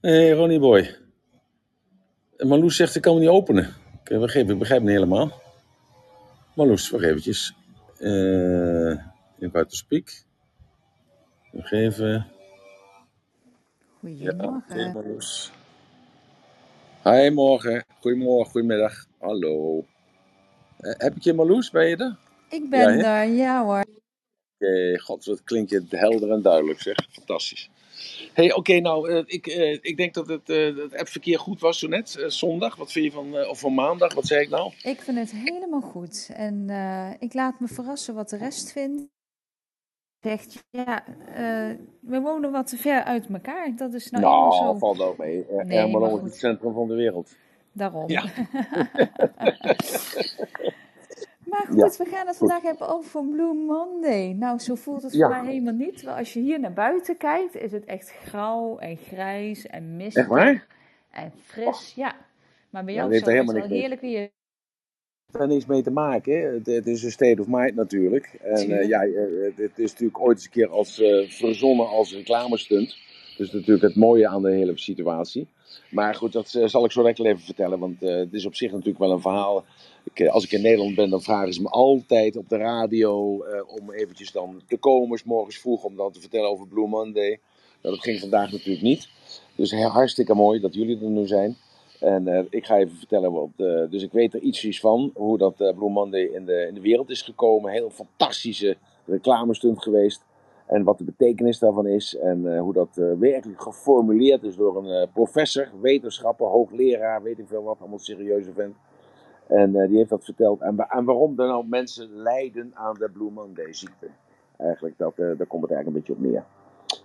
Hé, Ronnie Boy. Marloes zegt ik kan hem niet openen. Ik eh, begrijp, ik begrijp het niet helemaal. Marloes, wacht eventjes. Eh ik uit de speak. Nog even. Ja, Goedemorgen. Marloes. Hi, morgen. Goedemorgen, goedemiddag. Hallo. Eh, heb ik je Marloes? Ben je er? Ik ben hè? er, ja hoor. Oké, god, wat klinkt je helder en duidelijk, zeg. Fantastisch. Hey, oké, nou, eh, ik, eh, ik denk dat het, eh het appverkeer goed was zo net. zondag, wat vind je van, of van maandag, wat zei ik nou? Ik vind het helemaal goed. En ik laat me verrassen wat de rest vindt. Zegt, ja, we wonen wat te ver uit elkaar. Dat is nou Nou, zo. valt ook mee. Nee, Ermelo is het centrum van de wereld. Daarom. Ja, Maar ja, goed, we gaan het goed. vandaag hebben over Blue Monday. Nou, zo voelt het voor mij helemaal niet. Terwijl als je hier naar buiten kijkt, is het echt grauw en grijs en echt mistig waar? en fris. Ja, maar bij jou is het wel heerlijk weer. heeft er niks mee te maken. Het, het is een state of mind natuurlijk. En eh, ja, eh, het, het is natuurlijk ooit eens een keer als, eh, verzonnen als reclamestunt. Dus natuurlijk het mooie aan de hele situatie. Maar goed, dat eh, zal ik zo wel even vertellen. Want eh, het is op zich natuurlijk wel een verhaal. Ik, eh, als ik in Nederland ben, dan vragen ze me altijd op de radio eh, om eventjes dan te komen, morgens vroeg, om dan te vertellen over Blue Monday. Nou, dat ging vandaag natuurlijk niet. Dus hartstikke mooi dat jullie er nu zijn. En ik ga even vertellen wat. dus ik weet er ietsjes van hoe dat Blue Monday in de, in de wereld is gekomen. Heel fantastische reclamestunt geweest. En wat de betekenis daarvan is. En eh, hoe dat eh, werkelijk geformuleerd is door een eh, professor, wetenschapper, hoogleraar, weet ik veel wat. Allemaal serieuze vent. En die heeft dat verteld. En, en waarom er nou mensen lijden aan de Blue Monday ziekte. Eigenlijk, dat, daar komt het eigenlijk een beetje op neer.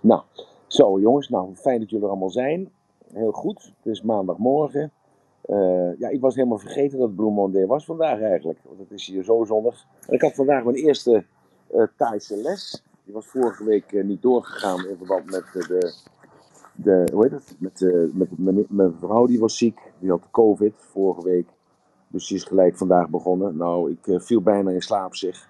Nou, zo jongens, nou fijn dat jullie er allemaal zijn. Heel goed, het is maandagmorgen. Ja, ik was helemaal vergeten dat Blue Monday was vandaag eigenlijk. Want het is hier zo zonnig. En ik had vandaag mijn eerste Thaise les. Die was vorige week eh, niet doorgegaan in verband met eh, de, de, hoe heet het? Met, eh, met mijn, mijn vrouw die was ziek. Die had covid vorige week. Dus die is gelijk vandaag begonnen. Nou, ik viel bijna in slaap zeg.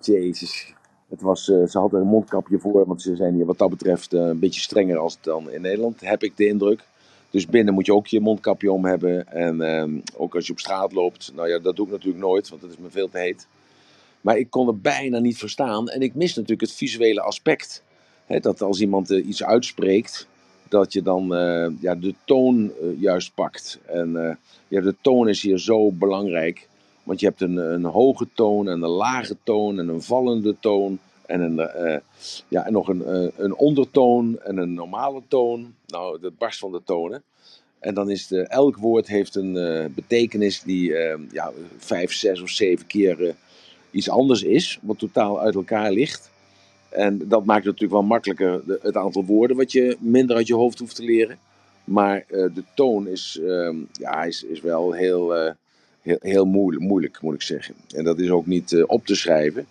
Jezus. Het was, ze hadden een mondkapje voor, want ze zijn hier wat dat betreft een beetje strenger als dan in Nederland, heb ik de indruk. Dus binnen moet je ook je mondkapje om hebben. En ehm, ook als je op straat loopt. Nou ja, dat doe ik natuurlijk nooit, want het is me veel te heet. Maar ik kon het bijna niet verstaan. En ik mis natuurlijk het visuele aspect. Dat als iemand eh, iets uitspreekt, dat je dan eh, ja, de toon eh, juist pakt. En ja, de toon is hier zo belangrijk. Want je hebt een, een hoge toon en een lage toon en een vallende toon. En, een, ja, en nog een, een ondertoon en een normale toon. Nou, dat barst van de tonen. En dan is de, elk woord heeft een betekenis die ja, vijf, zes of zeven keer iets anders is. Wat totaal uit elkaar ligt. En dat maakt het natuurlijk wel makkelijker het aantal woorden wat je minder uit je hoofd hoeft te leren. Maar eh, de toon is, ehm, ja, is, is wel heel, eh, heel, heel moeilijk, moeilijk, moet ik zeggen. En dat is ook niet eh, op te schrijven.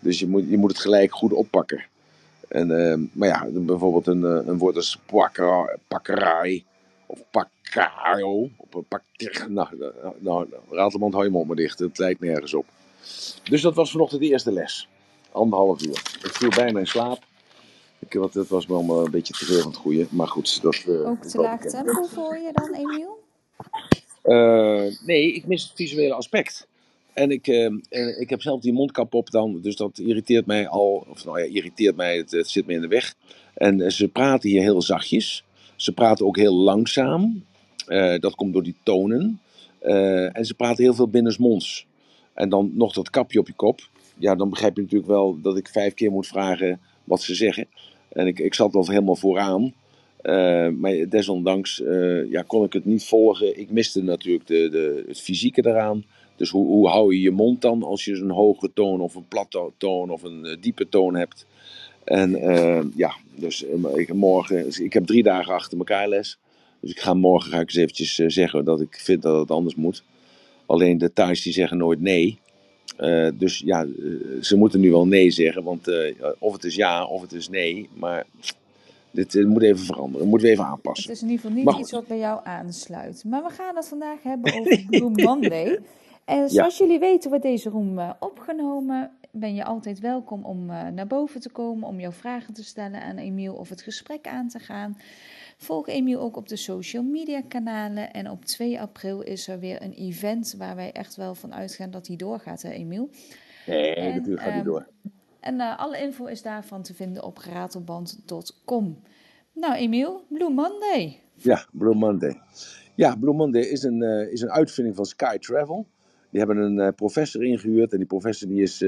Dus je moet, je moet het gelijk goed oppakken. En, ehm, maar ja, bijvoorbeeld een, een woord als pakkerij of pakkaio. Pak, nou, nou, nou, Ratelband, hou je mond maar dicht. Het lijkt nergens op. Dus dat was vanochtend de eerste les. Anderhalf uur. Ik viel bijna in slaap. Ik, wat, dat was me allemaal een beetje te veel van het goede. Maar goed, dat eh, Ook te wel laag tempo voor je dan, Emiel? Eh, nee, ik mis het visuele aspect. En ik, eh, en ik heb zelf die mondkap op dan, dus dat irriteert mij al. Of nou ja, irriteert mij, het, het zit me in de weg. En ze praten hier heel zachtjes. Ze praten ook heel langzaam. Dat komt door die tonen. En ze praten heel veel binnensmonds. En dan nog dat kapje op je kop. Ja, dan begrijp je natuurlijk wel dat ik vijf keer moet vragen wat ze zeggen. En ik, ik zat al helemaal vooraan. Eh, maar desondanks eh, ja, kon ik het niet volgen. Ik miste natuurlijk de, de, het fysieke eraan. Dus hoe, hoe hou je je mond dan als je een hoge toon of een platte toon of een eh, diepe toon hebt? En ja, dus ik, morgen, dus ik heb drie dagen achter elkaar les. Dus ik ga morgen ga ik eens eventjes zeggen dat ik vind dat het anders moet. Alleen de thuis die zeggen nooit nee. Eh, dus ja, eh, ze moeten nu wel nee zeggen, want eh, of het is ja of het is nee. Maar dit moet even veranderen, moeten we even Het aanpassen. is in ieder geval niet iets wat bij jou aansluit. Maar we gaan het vandaag hebben over Blue Monday. En ja, zoals jullie weten wordt deze room opgenomen. Ben je altijd welkom om naar boven te komen, om jouw vragen te stellen aan Emiel of het gesprek aan te gaan. Volg Emiel ook op de social media kanalen. En op 2 april is er weer een event waar wij echt wel van uitgaan dat die doorgaat, hè Emiel? Nee, En, natuurlijk gaat die ehm, door. en eh, alle info is daarvan te vinden op ratelband.com. Nou Emiel, Blue Monday. Ja, Blue Monday. Ja, Blue Monday is een, eh, is een uitvinding van Sky Travel. Die hebben een eh, professor ingehuurd en die professor die is,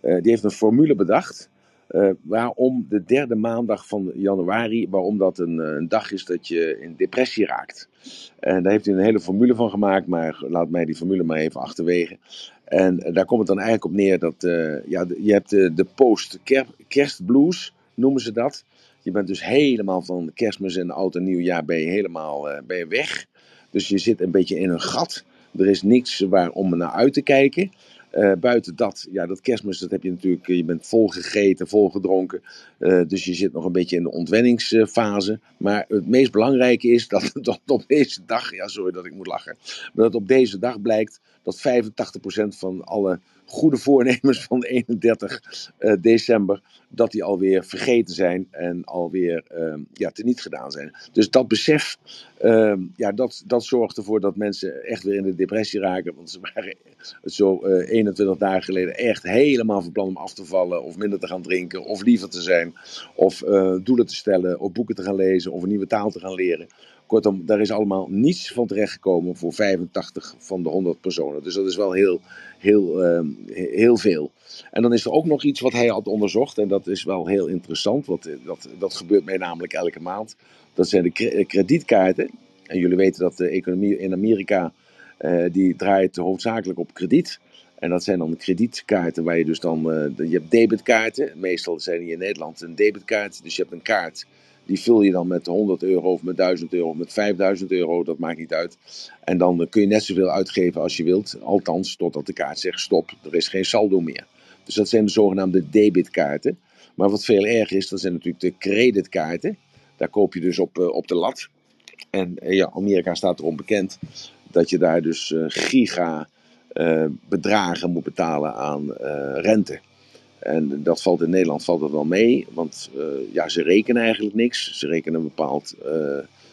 die heeft een formule bedacht. Eh, waarom de derde maandag van januari, waarom dat een, eh, een dag is dat je in depressie raakt. En daar heeft hij een hele formule van gemaakt, maar laat mij die formule maar even achterwege. En eh, daar komt het dan eigenlijk op neer dat ja, je hebt de, post-kerstblues, noemen ze dat. Je bent dus helemaal van kerstmis en oud en nieuwjaar ben je helemaal ben je weg. Dus je zit een beetje in een gat. Er is niks waar om naar uit te kijken. Eh, buiten dat, ja, dat kerstmis, dat heb je natuurlijk, eh, je bent vol gegeten, vol gedronken. Eh, dus je zit nog een beetje in de ontwenningsfase. Maar het meest belangrijke is dat, dat op deze dag, ja, sorry dat ik moet lachen. Maar dat op deze dag blijkt dat 85% van alle goede voornemens van 31 eh, december, dat die alweer vergeten zijn en alweer uh, ja, teniet gedaan zijn. Dus dat besef, uh, ja, dat, dat zorgt ervoor dat mensen echt weer in de depressie raken. Want ze waren zo uh, 21 dagen geleden echt helemaal van plan om af te vallen, of minder te gaan drinken, of liever te zijn, of uh, doelen te stellen, of boeken te gaan lezen, of een nieuwe taal te gaan leren. Kortom, daar is allemaal niets van terechtgekomen voor 85 van de 100 personen. Dus dat is wel heel, heel, uh, heel veel. En dan is er ook nog iets wat hij had onderzocht. En dat is wel heel interessant. Want dat, dat gebeurt mij namelijk elke maand. Dat zijn de kredietkaarten. En jullie weten dat de economie in Amerika. Uh, die draait hoofdzakelijk op krediet. En dat zijn dan kredietkaarten waar je dus dan. Je hebt debitkaarten. Meestal zijn die in Nederland een debitkaart. Dus je hebt een kaart. Die vul je dan met 100 euro of met 1000 euro of met 5000 euro, dat maakt niet uit. En dan kun je net zoveel uitgeven als je wilt, althans totdat de kaart zegt stop, er is geen saldo meer. Dus dat zijn de zogenaamde debitkaarten. Maar wat veel erger is, dat zijn natuurlijk de creditkaarten. Daar koop je dus op, uh, op de lat. En uh, ja, Amerika staat erom bekend dat je daar dus uh, giga bedragen moet betalen aan rente. En dat valt in Nederland valt dat wel mee, want uh, ja, ze rekenen eigenlijk niks. Ze rekenen een bepaald, uh,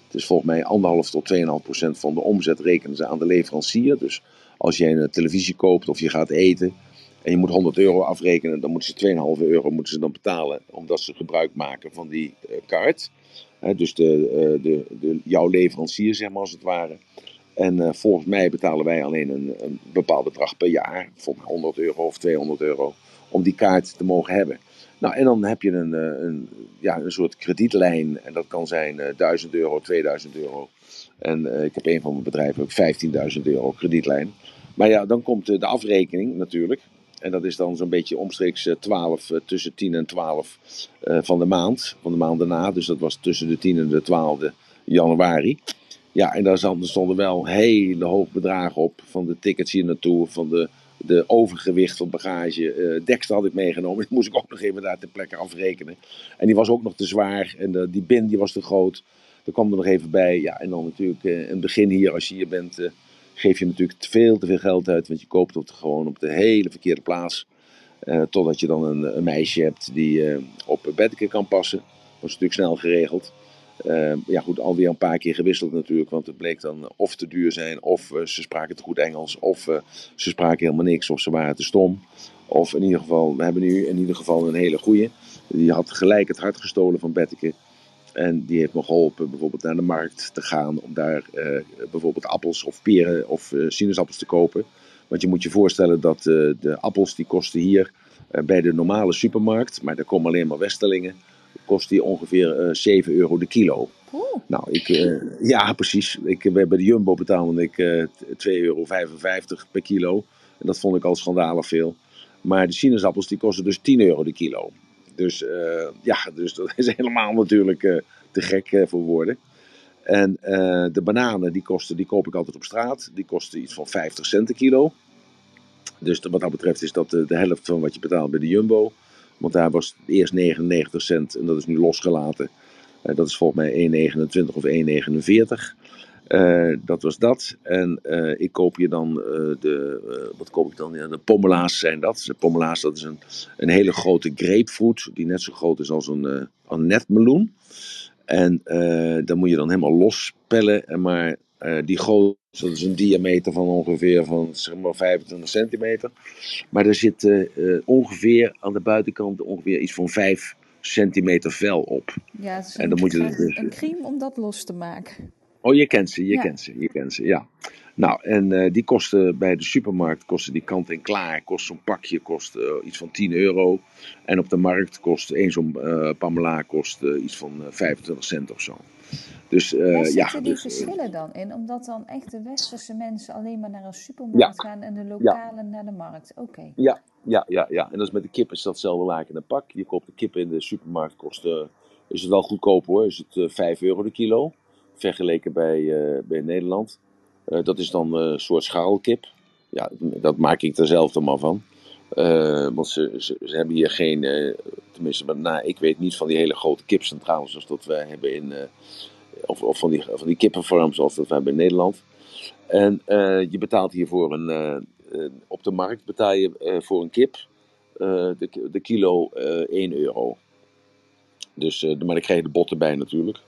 het is volgens mij anderhalf tot 2,5 procent van de omzet rekenen ze aan de leverancier. Dus als jij een televisie koopt of je gaat eten en je moet 100 euro afrekenen, dan moeten ze 2,5 euro moeten ze dan betalen, omdat ze gebruik maken van die uh, kaart. dus de, de, de, jouw leverancier, zeg maar als het ware. En volgens mij betalen wij alleen een, een bepaald bedrag per jaar, mij 100 euro of 200 euro om die kaart te mogen hebben. Nou, en dan heb je een, een, ja, een soort kredietlijn. En dat kan zijn uh, 1000 euro, 2000 euro. En uh, ik heb een van mijn bedrijven ook 15.000 euro kredietlijn. Maar ja, dan komt de afrekening natuurlijk. En dat is dan zo'n beetje omstreeks 12, tussen 10 en 12 van de maand. Van de maand daarna. Dus dat was tussen de 10 en de 12 januari. Ja, en daar stonden wel hele hoge bedragen op. Van de tickets hier naartoe, van de de overgewicht van bagage. Uh, dekster had ik meegenomen. Die moest ik ook nog even daar ter plekke afrekenen. En die was ook nog te zwaar. En de, die bin die was te groot. Daar kwam er nog even bij. Ja, en dan natuurlijk uh, het begin hier, als je hier bent, geef je natuurlijk veel te veel geld uit. Want je koopt het gewoon op de hele verkeerde plaats. totdat je dan een, een, meisje hebt die op bedje kan passen. Dat was natuurlijk snel geregeld. Uh, ja, goed, alweer een paar keer gewisseld natuurlijk. Want het bleek dan of te duur zijn, of uh, ze spraken te goed Engels, of uh, ze spraken helemaal niks, of ze waren te stom. Of in ieder geval, we hebben nu in ieder geval een hele goeie. Die had gelijk het hart gestolen van Betteke. En die heeft me geholpen bijvoorbeeld naar de markt te gaan om daar bijvoorbeeld appels of peren of sinaasappels te kopen. Want je moet je voorstellen dat de appels die kosten hier bij de normale supermarkt, maar daar komen alleen maar Westerlingen kost die ongeveer uh, 7 euro de kilo. Nou, ik, uh, ja, precies. Ik, bij de Jumbo betaalde ik uh, 2,55 euro per kilo. En dat vond ik al schandalig veel. Maar de sinaasappels die kosten dus 10 euro de kilo. Dus uh, ja, dus dat is helemaal natuurlijk te gek voor woorden. En de bananen, die, kosten, die koop ik altijd op straat. Die kosten iets van 50 cent de kilo. Dus wat dat betreft is dat de, de helft van wat je betaalt bij de Jumbo. Want daar was eerst 99 cent en dat is nu losgelaten. Uh, dat is volgens mij 1,29 of 1,49. Uh, dat was dat. En uh, ik koop je dan de, wat koop ik dan? De pommela's zijn dat. De pommela's, dat is een, een hele grote grapefruit, die net zo groot is als een, netmeloen. En dan moet je dan helemaal lospellen. En maar die goot, dat is een diameter van ongeveer van, zeg maar 25 centimeter. Maar er zit ongeveer aan de buitenkant ongeveer iets van 5 centimeter vel op. Ja, het is en dan moet je dus, een crème om dat los te maken. Oh, je kent ze, je kent ze, je kent ze, ja. Nou, en uh, die kosten bij de supermarkt, kosten die kant en klaar, kost zo'n pakje kost, uh, iets van 10 euro. En op de markt kost één zo'n uh, pamela kost iets van 25 cent of zo. Dus, Waar zitten ja, die dus, verschillen dan in? Omdat dan echt de westerse mensen alleen maar naar een supermarkt gaan en de lokalen naar de markt. Oké. Ja, ja, ja, ja. En dat is met de kip is datzelfde laken in een pak. Je koopt de kip in de supermarkt, kost, is het wel goedkoop hoor. Is het 5 euro de kilo. Vergeleken bij, bij Nederland. Uh, dat is dan een soort schaalkip. Ja, dat maak ik er zelf dan maar van. Uh, want ze, ze, ze, hebben hier geen, uh, tenminste, nou, ik weet niet van die hele grote kipcentrales zoals dat wij hebben in, of, of, van, die, van die kippenfarms zoals dat hebben in Nederland. En je betaalt hier voor een, op de markt betaal je voor een kip de, de kilo 1 euro. Dus, maar dan krijg je de botten bij natuurlijk.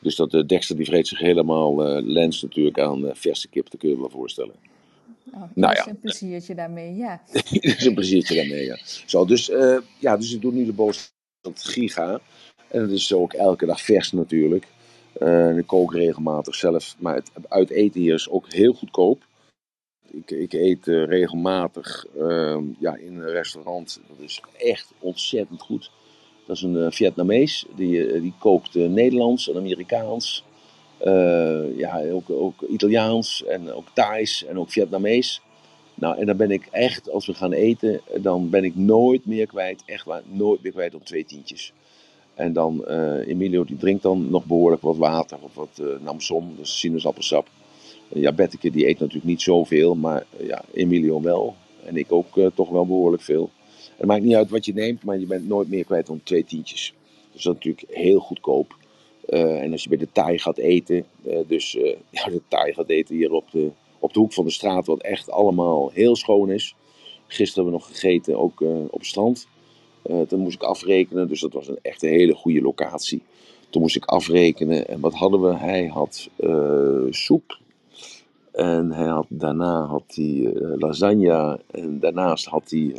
Dus dat de eh, Dexter die vreet zich helemaal lens natuurlijk aan verse kip, dat kun je wel voorstellen. Oh, nou ja. een pleziertje daarmee, ja. dat is een pleziertje daarmee, ja. Zo, dus, uh, ja, dus ik doe nu de boos het giga. En het is ook elke dag vers natuurlijk. Uh, ik kook regelmatig zelf. Maar het uit eten hier is ook heel goedkoop. Ik, ik eet regelmatig ehm, ja, in een restaurant. Dat is echt ontzettend goed. Dat is een uh, Vietnamees, die, eh, die kookt Nederlands en Amerikaans. ja, ook, ook Italiaans en ook Thais en ook Vietnamees. Nou, en dan ben ik echt, als we gaan eten, dan ben ik nooit meer kwijt, echt waar, nooit meer kwijt om twee tientjes. En dan, Emilio die drinkt dan nog behoorlijk wat water of wat uh, namsom, dus sinaasappelsap. Ja, Betteke die eet natuurlijk niet zoveel, maar ja, Emilio wel. En ik ook toch wel behoorlijk veel. Het maakt niet uit wat je neemt, maar je bent nooit meer kwijt dan twee tientjes. Dus dat is natuurlijk heel goedkoop. En als je bij de Thai gaat eten, dus ja, de Thai gaat eten hier op de, op de hoek van de straat, wat echt allemaal heel schoon is. Gisteren hebben we nog gegeten, ook op het strand. Toen moest ik afrekenen, dus dat was een echt een hele goede locatie. Toen moest ik afrekenen en wat hadden we? Hij had soep. En hij had, daarna had hij lasagne. En daarnaast had hij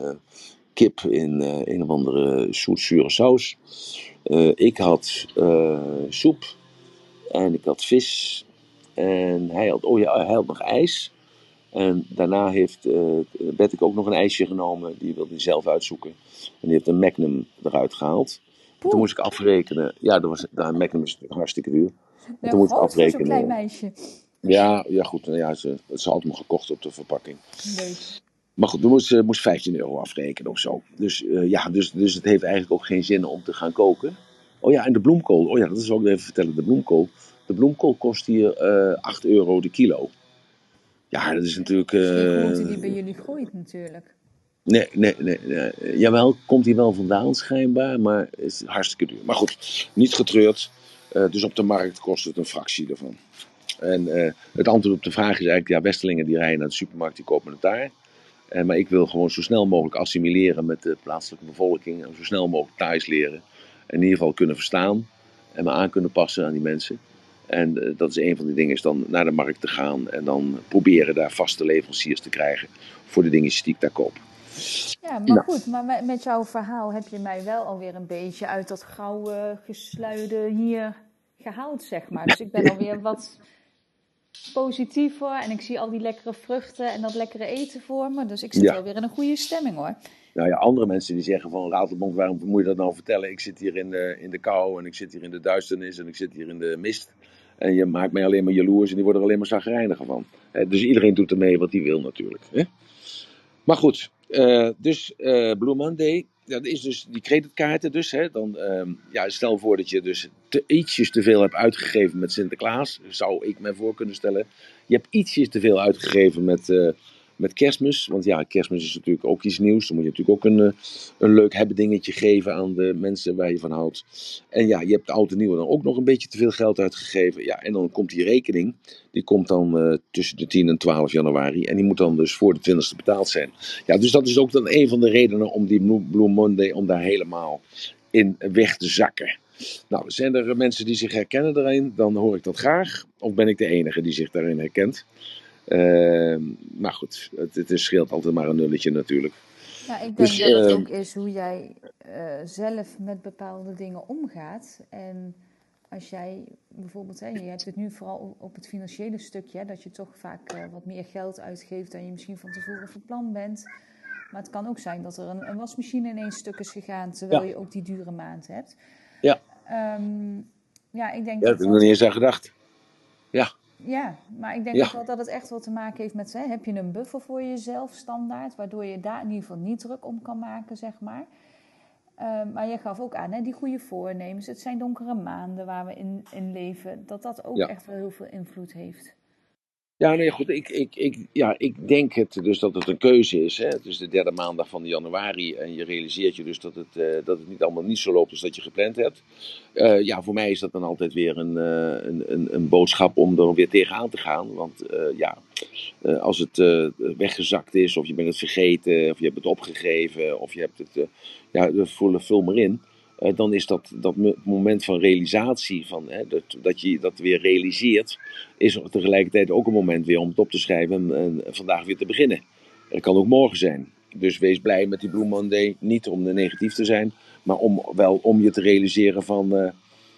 kip in een of andere zoetzure saus. Ik had soep en ik had vis. En hij had, oh ja, hij had nog ijs. En daarna heeft uh, ik ook nog een ijsje genomen. Die wilde hij zelf uitzoeken. En die heeft een Magnum eruit gehaald. Toen moest ik afrekenen. Ja, dat was, daar, Magnum is hartstikke duur. Ja, toen moest ik afrekenen. Zo'n klein meisje. Ja, ja goed. Ja, ze, ze had me gekocht op de verpakking. Leuk. Maar goed, we moest, moest 15 euro afrekenen of zo. Dus uh, ja, dus, dus het heeft eigenlijk ook geen zin om te gaan koken. Oh ja, en de bloemkool. Oh ja, dat is ook even vertellen. De bloemkool. De bloemkool kost hier uh, eh, 8 euro de kilo. Ja, dat is natuurlijk. Uh, die bij jullie groeit natuurlijk. Nee, nee, nee, nee. Jawel, komt hij wel vandaan schijnbaar, maar is hartstikke duur. Maar goed, niet getreurd. dus op de markt kost het een fractie ervan. En het antwoord op de vraag is eigenlijk, ja, Westelingen die rijden naar de supermarkt, die kopen het daar. Uh, maar ik wil gewoon zo snel mogelijk assimileren met de plaatselijke bevolking. En zo snel mogelijk thuis leren. En in ieder geval kunnen verstaan. En me aan kunnen passen aan die mensen. En uh, dat is een van die dingen, is dan naar de markt te gaan. En dan proberen daar vaste leveranciers te krijgen voor de dingetjes die ik daar koop. Ja, maar nou. goed, maar met jouw verhaal heb je mij wel alweer een beetje uit dat gouden gesluide hier gehaald, zeg maar. Dus ik ben alweer wat positiever en ik zie al die lekkere vruchten en dat lekkere eten voor me. Dus ik zit ja. wel weer in een goede stemming hoor. Nou ja, andere mensen die zeggen van Ratelband, waarom moet je dat nou vertellen? Ik zit hier in de, in de kou en ik zit hier in de duisternis en ik zit hier in de mist. En je maakt mij alleen maar jaloers en die worden er alleen maar zagrijniger van. dus iedereen doet ermee wat hij wil natuurlijk. Maar goed, uh, dus uh, Blue Monday, dat is dus die creditkaarten dus. Hè, dan, um, ja, stel voor dat je dus ietsjes te veel hebt uitgegeven met Sinterklaas. Zou ik me voor kunnen stellen. Je hebt ietsjes te veel uitgegeven met, uh, met kerstmis. Want ja, kerstmis is natuurlijk ook iets nieuws. Dan moet je natuurlijk ook een, eh, een leuk hebben dingetje geven aan de mensen waar je van houdt. En ja, je hebt de oude nieuwe dan ook nog een beetje te veel geld uitgegeven. Ja, en dan komt die rekening. Die komt dan uh, tussen de 10 en 12 januari. En die moet dan dus voor de 20ste betaald zijn. Ja, dus dat is ook dan een van de redenen om die Blue Monday, om daar helemaal in weg te zakken. Nou, zijn er mensen die zich herkennen daarin, dan hoor ik dat graag. Of ben ik de enige die zich daarin herkent? Uh, maar goed, het, het scheelt altijd maar een nulletje natuurlijk. Ja, ik denk dus, dat het ehm, ook is hoe jij uh, zelf met bepaalde dingen omgaat. En als jij bijvoorbeeld, hè, je hebt het nu vooral op het financiële stukje, dat je toch vaak uh, wat meer geld uitgeeft dan je misschien van tevoren van plan bent. Maar het kan ook zijn dat er een, een wasmachine ineens stuk is gegaan, terwijl je ook die dure maand hebt. Ja. Um, ja, ik denk ja, dat heb ik nog niet eens aan gedacht. Ja. Maar ik denk ja. ook wel dat het echt wat te maken heeft met, hè, heb je een buffer voor jezelf standaard, waardoor je daar in ieder geval niet druk om kan maken, zeg maar. Uh, maar je gaf ook aan, hè, die goede voornemens, het zijn donkere maanden waar we in, in leven, dat dat ook echt wel heel veel invloed heeft. Ja, nee, goed. Ik, ik, ik, ja, ik denk het dus dat het een keuze is. Hè? Het is de derde maandag van januari en je realiseert je dus dat het, uh, dat het niet allemaal niet zo loopt als dat je gepland hebt. Uh, ja, voor mij is dat dan altijd weer een, uh, een, een, een, boodschap om er weer tegenaan te gaan. Want ja, als het weggezakt is, of je bent het vergeten, of je hebt het opgegeven, of je hebt het, ja, vul, vul maar in. Uh, dan is dat, dat moment van realisatie, van, hè, dat, dat je dat weer realiseert, is tegelijkertijd ook een moment weer om het op te schrijven en, vandaag weer te beginnen. Het kan ook morgen zijn. Dus wees blij met die Blue Monday. Niet om negatief te zijn, maar om wel om je te realiseren van, uh,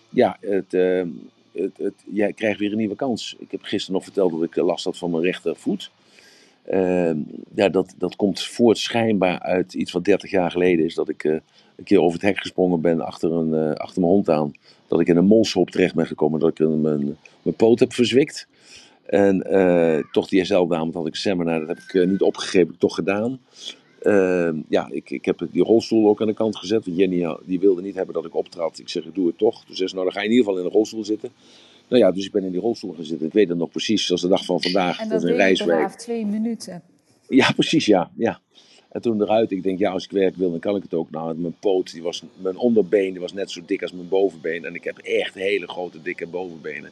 ja, uh, het, het, jij krijgt weer een nieuwe kans. Ik heb gisteren nog verteld dat ik last had van mijn rechtervoet. Uh, ja, dat, dat komt voort schijnbaar uit iets wat 30 jaar geleden is. Dat ik een keer over het hek gesprongen ben achter, een, uh, achter mijn hond aan. Dat ik in een molshop terecht ben gekomen. Dat ik mijn, mijn poot heb verzwikt. En uh, toch diezelfde avond had ik een seminar. Dat heb ik niet opgegeven, toch gedaan. Ehm, ja, ik, ik heb die rolstoel ook aan de kant gezet. Want Jenny die wilde niet hebben dat ik optrad. Ik zeg, ik doe het toch. Zei ze, nou dan ga je in ieder geval in de rolstoel zitten. Nou ja, dus ik ben in die rolstoel gaan zitten. Ik weet het nog precies, zoals de dag van vandaag. En dat, dat een reisweek. twee minuten. Ja, precies, ja. ja. En toen eruit, ik denk, ja, als ik werk wil, dan kan ik het ook. Nou, mijn poot, die was, mijn onderbeen, die was net zo dik als mijn bovenbeen. En ik heb echt hele grote, dikke bovenbenen.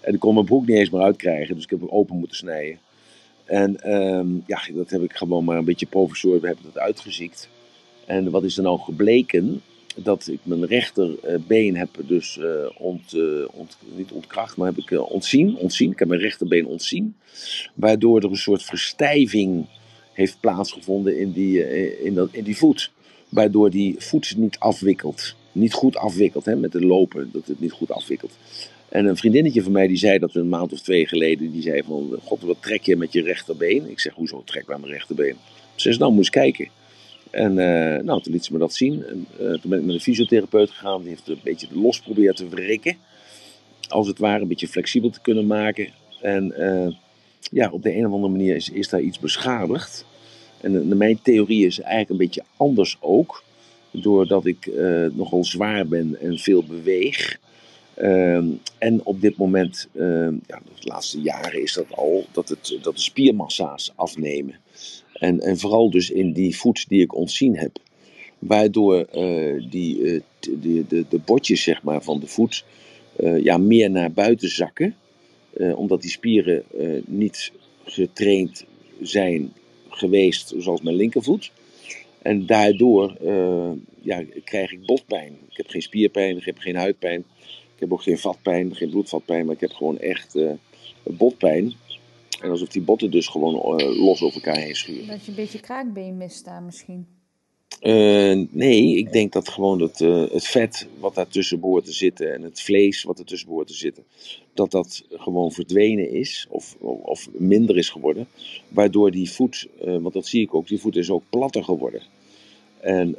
En ik kon mijn broek niet eens meer uitkrijgen, dus ik heb hem open moeten snijden. En um, ja, dat heb ik gewoon maar een beetje professor, we hebben dat uitgeziekt. En wat is er nou gebleken? dat ik mijn rechterbeen heb dus ont, uh, ont, niet ontkracht, maar heb ik ontzien, ontzien. Ik heb mijn rechterbeen ontzien. Waardoor er een soort verstijving heeft plaatsgevonden in die, in dat, in die voet. Waardoor die voet niet afwikkelt. Niet goed afwikkelt, hè, met het lopen, dat het niet goed afwikkelt. En een vriendinnetje van mij die zei dat een maand of twee geleden, die zei van, god wat trek je met je rechterbeen? Ik zeg, hoezo trek bij mijn rechterbeen? Ze zei, nou eens kijken. En uh, nou, toen liet ze me dat zien. En, uh, toen ben ik met een fysiotherapeut gegaan. Die heeft een beetje los proberen te wrikken. Als het ware, een beetje flexibel te kunnen maken. En ja, op de een of andere manier is, is daar iets beschadigd. En mijn theorie is eigenlijk een beetje anders ook. Doordat ik nogal zwaar ben en veel beweeg. Ehm, en op dit moment, ehm, ja, de laatste jaren is dat al, dat, het, dat de spiermassa's afnemen. En, en vooral dus in die voet die ik ontzien heb. Waardoor uh, die, uh, de, de, de botjes zeg maar, van de voet uh, ja, meer naar buiten zakken. Omdat die spieren niet getraind zijn geweest zoals mijn linkervoet. En daardoor ja, krijg ik botpijn. Ik heb geen spierpijn, ik heb geen huidpijn. Ik heb ook geen vatpijn, geen bloedvatpijn. Maar ik heb gewoon echt botpijn. En alsof die botten dus gewoon los over elkaar heen schuren. Dat je een beetje kraakbeen mist daar misschien. Uh, nee, ik denk dat gewoon dat, uh, het vet wat daar tussen te zitten en het vlees wat er tussen behoort te zitten, dat dat gewoon verdwenen is of, of minder is geworden. Waardoor die voet, uh, want dat zie ik ook, die voet is ook platter geworden. En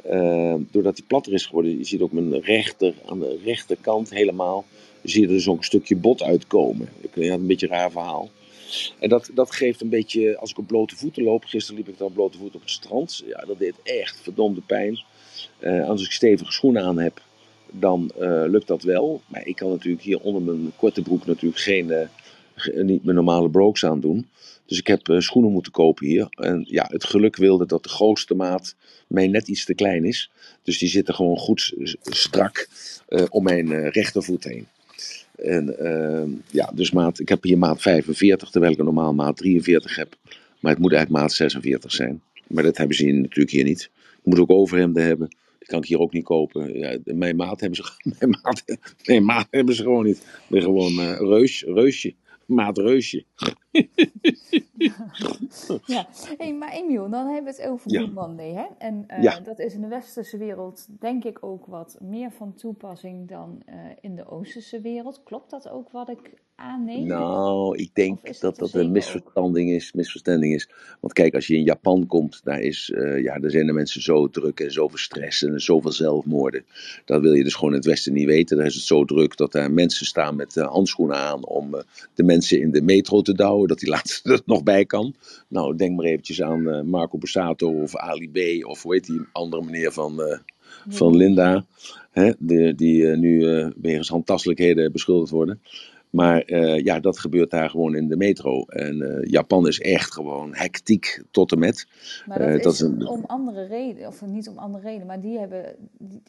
doordat die platter is geworden, je ziet ook mijn rechter, aan de rechterkant helemaal, zie je er dus ook een stukje bot uitkomen. Ja, een beetje een raar verhaal. En dat, dat geeft een beetje, als ik op blote voeten loop, gisteren liep ik dan blote voeten op het strand, ja, dat deed echt verdomde pijn. Uh, als ik stevige schoenen aan heb, dan uh, lukt dat wel. Maar ik kan natuurlijk hier onder mijn korte broek natuurlijk geen, uh, niet mijn normale broeks aan doen. Dus ik heb schoenen moeten kopen hier. En ja, het geluk wilde dat de grootste maat mij net iets te klein is. Dus die zitten gewoon goed strak om mijn rechtervoet heen. En uh, ja, dus maat, ik heb hier maat 45, terwijl ik een normaal maat 43 heb. Maar het moet eigenlijk maat 46 zijn. Maar dat hebben ze hier natuurlijk hier niet. Je moet ook overhemden hebben. Die kan ik hier ook niet kopen. Ja, mijn, maat hebben ze, mijn, maat, mijn maat hebben ze gewoon niet. Ik ben gewoon uh, reus, reusje. Maat reusje. ja, hey, maar Emiel, dan hebben we het over ja. Blue Monday. Hè? En uh, ja. dat is in de westerse wereld denk ik ook wat meer van toepassing dan uh, in de oosterse wereld. Klopt dat ook wat ik aanneem? Nou, ik denk dat dat een misverstanding is, misverstanding is. Want kijk, als je in Japan komt, daar, is, uh, ja, daar zijn de mensen zo druk en zoveel stress en zoveel zelfmoorden. Dat wil je dus gewoon in het Westen niet weten. Daar is het zo druk dat daar mensen staan met handschoenen aan om de mensen in de metro te douwen. Dat die laatste er nog bij kan. Nou, denk maar eventjes aan Marco Borsato of Ali B. Of hoe heet die andere meneer van, van Linda. Hè, die, die nu wegens handtastelijkheden beschuldigd worden. Maar uh, ja, dat gebeurt daar gewoon in de metro. En uh, Japan is echt gewoon hectiek tot en met. Maar dat, uh, dat is, een... om andere reden, of niet om andere reden, maar die hebben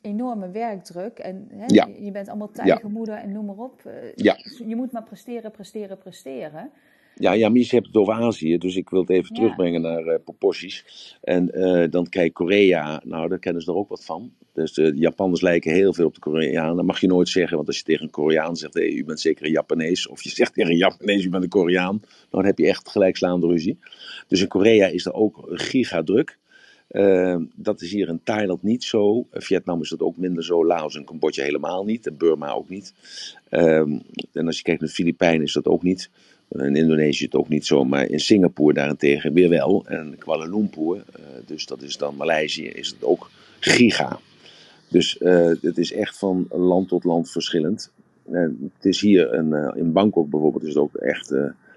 enorme werkdruk. En hè, ja. je bent allemaal tijgermoeder ja. en noem maar op. ja. Je moet maar presteren, presteren, presteren. Ja, ja, Mies hebt het over Azië, dus ik wil het even ja. terugbrengen naar uh, proporties. En uh, dan kijk Korea, nou daar kennen ze er ook wat van. Dus de Japanners lijken heel veel op de Koreanen. Dat mag je nooit zeggen, want als je tegen een Koreaan zegt, hey, u bent zeker een Japanees. Of je zegt tegen een Japanees, u bent een Koreaan. Dan heb je echt gelijkslaande ruzie. Dus in Korea is er ook gigadruk. Uh, dat is hier in Thailand niet zo. Vietnam is dat ook minder zo. Laos en Cambodja helemaal niet. En Burma ook niet. Um, en als je kijkt naar de Filipijnen is dat ook niet. In Indonesië het ook niet zo, maar in Singapore daarentegen weer wel. En Kuala Lumpur, uh, dus dat is dan Maleisië, is het ook giga. Dus uh, het is echt van land tot land verschillend. En het is hier een, in Bangkok bijvoorbeeld is het ook echt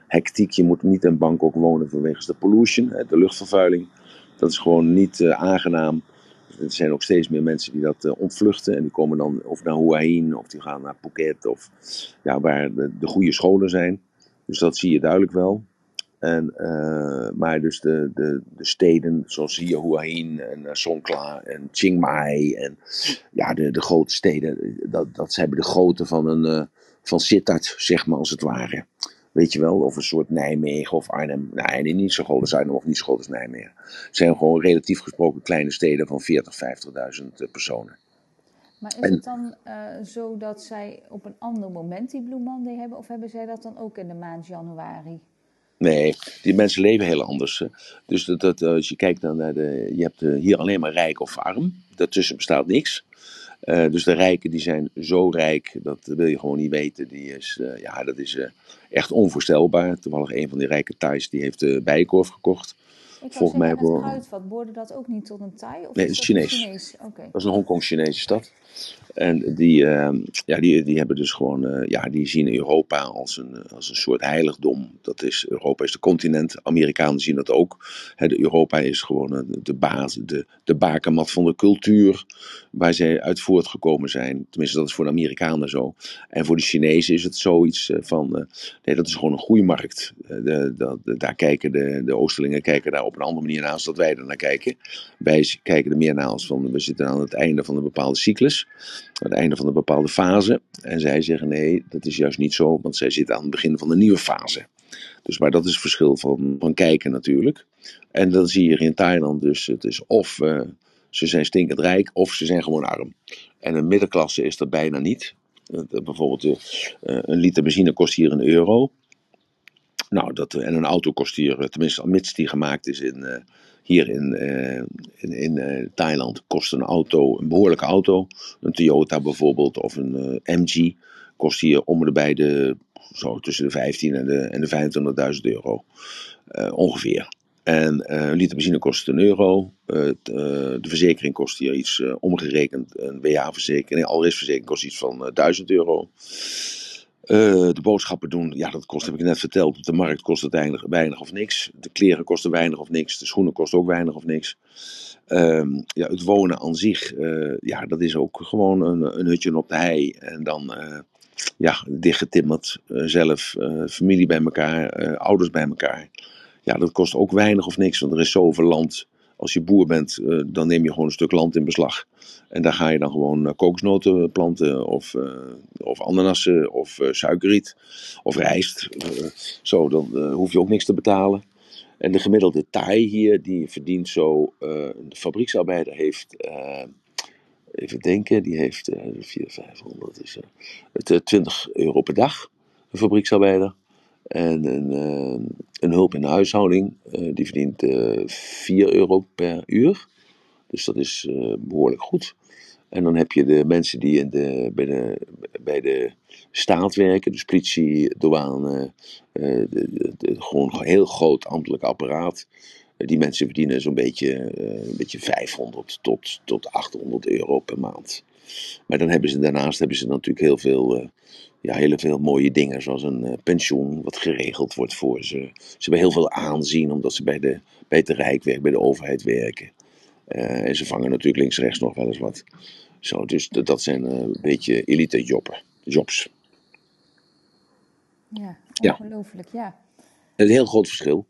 hectiek. Je moet niet in Bangkok wonen vanwege de pollution, de luchtvervuiling. Dat is gewoon niet aangenaam. Er zijn ook steeds meer mensen die dat ontvluchten. En die komen dan of naar Hua Hin of die gaan naar Phuket. Of ja, waar de, de goede scholen zijn. Dus dat zie je duidelijk wel. En, uh, maar dus de, de, de steden zoals hier Hua Hin en uh, Songkla en Chiang Mai en ja, de, de grote steden, dat, dat hebben de grootte van een uh, van Sittard, zeg maar als het ware. Weet je wel, of een soort Nijmegen of Arnhem. Nee, nee niet zo groot als Arnhem of niet zo groot als Nijmegen. Het zijn gewoon relatief gesproken kleine steden van 40, 50.000 personen. Maar is en, het dan uh, zo dat zij op een ander moment die Blue Monday hebben? Of hebben zij dat dan ook in de maand januari? Nee, die mensen leven heel anders. Dus dat, dat, als je kijkt dan naar de. Je hebt hier alleen maar rijk of arm. Daartussen bestaat niks. Uh, dus de rijken die zijn zo rijk, dat wil je gewoon niet weten. Die is, uh, ja, dat is uh, echt onvoorstelbaar. Toevallig een van die rijke Thais die heeft de bijenkorf gekocht. Ik Volgens mij het kruidvat, behoorde dat ook niet tot een Thai? Of nee, dat is Chinees. Chinees? Okay. Dat is een Hongkong-Chinese stad. En die, uh, ja, die, die hebben dus gewoon, uh, ja, die zien Europa als een, als een soort heiligdom. Dat is, Europa is de continent. Amerikanen zien dat ook. He, de Europa is gewoon de baas, de, de bakermat van de cultuur waar zij uit voortgekomen zijn. Tenminste, dat is voor de Amerikanen zo. En voor de Chinezen is het zoiets van, uh, nee, dat is gewoon een groeimarkt. De, de, de, daar kijken de, de Oosterlingen kijken daar op een andere manier als dat wij er naar kijken. Wij kijken er meer naar als van, we zitten aan het einde van een bepaalde cyclus aan het einde van een bepaalde fase. En zij zeggen nee, dat is juist niet zo, want zij zitten aan het begin van een nieuwe fase. Dus maar dat is het verschil van, van kijken natuurlijk. En dan zie je in Thailand dus, het is of uh, ze zijn stinkend rijk of ze zijn gewoon arm. En een middenklasse is dat bijna niet. Uh, bijvoorbeeld uh, een liter benzine kost hier een euro. Nou, dat, en een auto kost hier, tenminste mits die gemaakt is in, hier in, uh, in, in uh, Thailand kost een auto, een behoorlijke auto, een Toyota bijvoorbeeld of een MG, kost hier om en bij de, zo tussen de 15 en de, en de 25.000 euro ongeveer. En een liter benzine kost een euro. de verzekering kost hier iets omgerekend. Een WH-verzekering, een alrisverzekering kost iets van 1000 euro. Uh, de boodschappen doen, ja, dat kost, heb ik net verteld. Op de markt kost het weinig, of niks. De kleren kosten weinig of niks. De schoenen kosten ook weinig of niks. Um, ja, het wonen aan zich, uh, ja, dat is ook gewoon een, een hutje op de hei. En dan, uh, ja, dichtgetimmerd zelf, familie bij elkaar, ouders bij elkaar. Ja, dat kost ook weinig of niks, want er is zoveel land als je boer bent, uh, dan neem je gewoon een stuk land in beslag. En daar ga je dan gewoon uh, kokosnoten planten, of, uh, of ananassen, of suikerriet, of rijst. zo, dan hoef je ook niks te betalen. En de gemiddelde Thai hier, die verdient zo, de fabrieksarbeider heeft even denken, die heeft uh, 4, 500, dus, uh, 20 euro per dag, een fabrieksarbeider. En een, uh, een hulp in de huishouding, uh, die verdient 4 euro per uur. Dus dat is behoorlijk goed. En dan heb je de mensen die in de, bij, de, bij de staat werken, dus politie, douane, de, de, gewoon een heel groot ambtelijk apparaat. Die mensen verdienen zo'n beetje, een beetje 500 tot, tot 800 euro per maand. Maar dan hebben ze daarnaast hebben ze natuurlijk heel veel, ja, heel veel mooie dingen, zoals een pensioen, wat geregeld wordt voor ze. Ze hebben heel veel aanzien, omdat ze bij, de, bij het Rijk werken, bij de overheid werken. Uh, en ze vangen natuurlijk links en rechts nog wel eens wat. Zo, dus dat zijn uh, een beetje elite jobben, jobs. Ja, ongelooflijk, ja. ja. Een heel groot verschil.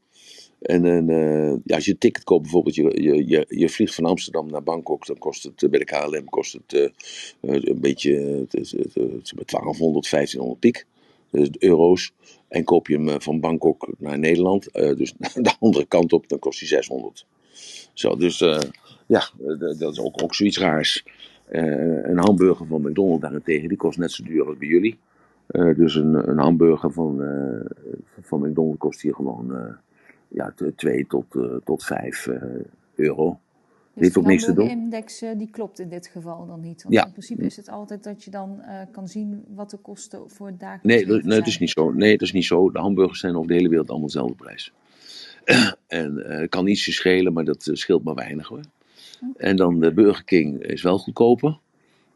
En uh, ja, als je een ticket koopt, bijvoorbeeld, je, je, je, je, vliegt van Amsterdam naar Bangkok, dan kost het bij de KLM kost het uh, een beetje het, het, het, 1200, 1500 piek, dus euro's. En koop je hem van Bangkok naar Nederland, dus de andere kant op, dan kost hij 600. Zo, dus ja, dat is ook, ook zoiets raars. Een hamburger van McDonald's daarentegen, die kost net zo duur als bij jullie. Dus een, een hamburger van, van McDonald's kost hier gewoon ja, 2 tot, tot 5 euro. Dus heeft ook niks te doen. De index die klopt in dit geval dan niet. Want ja. in principe is het altijd dat je dan kan zien wat de kosten voor het dagelijks nee, nee, dat is niet zo. Nee, dat is niet zo. De hamburgers zijn over de hele wereld allemaal dezelfde prijs. en het kan ietsje schelen, maar dat scheelt maar weinig hoor. En dan de Burger King is wel goedkoper.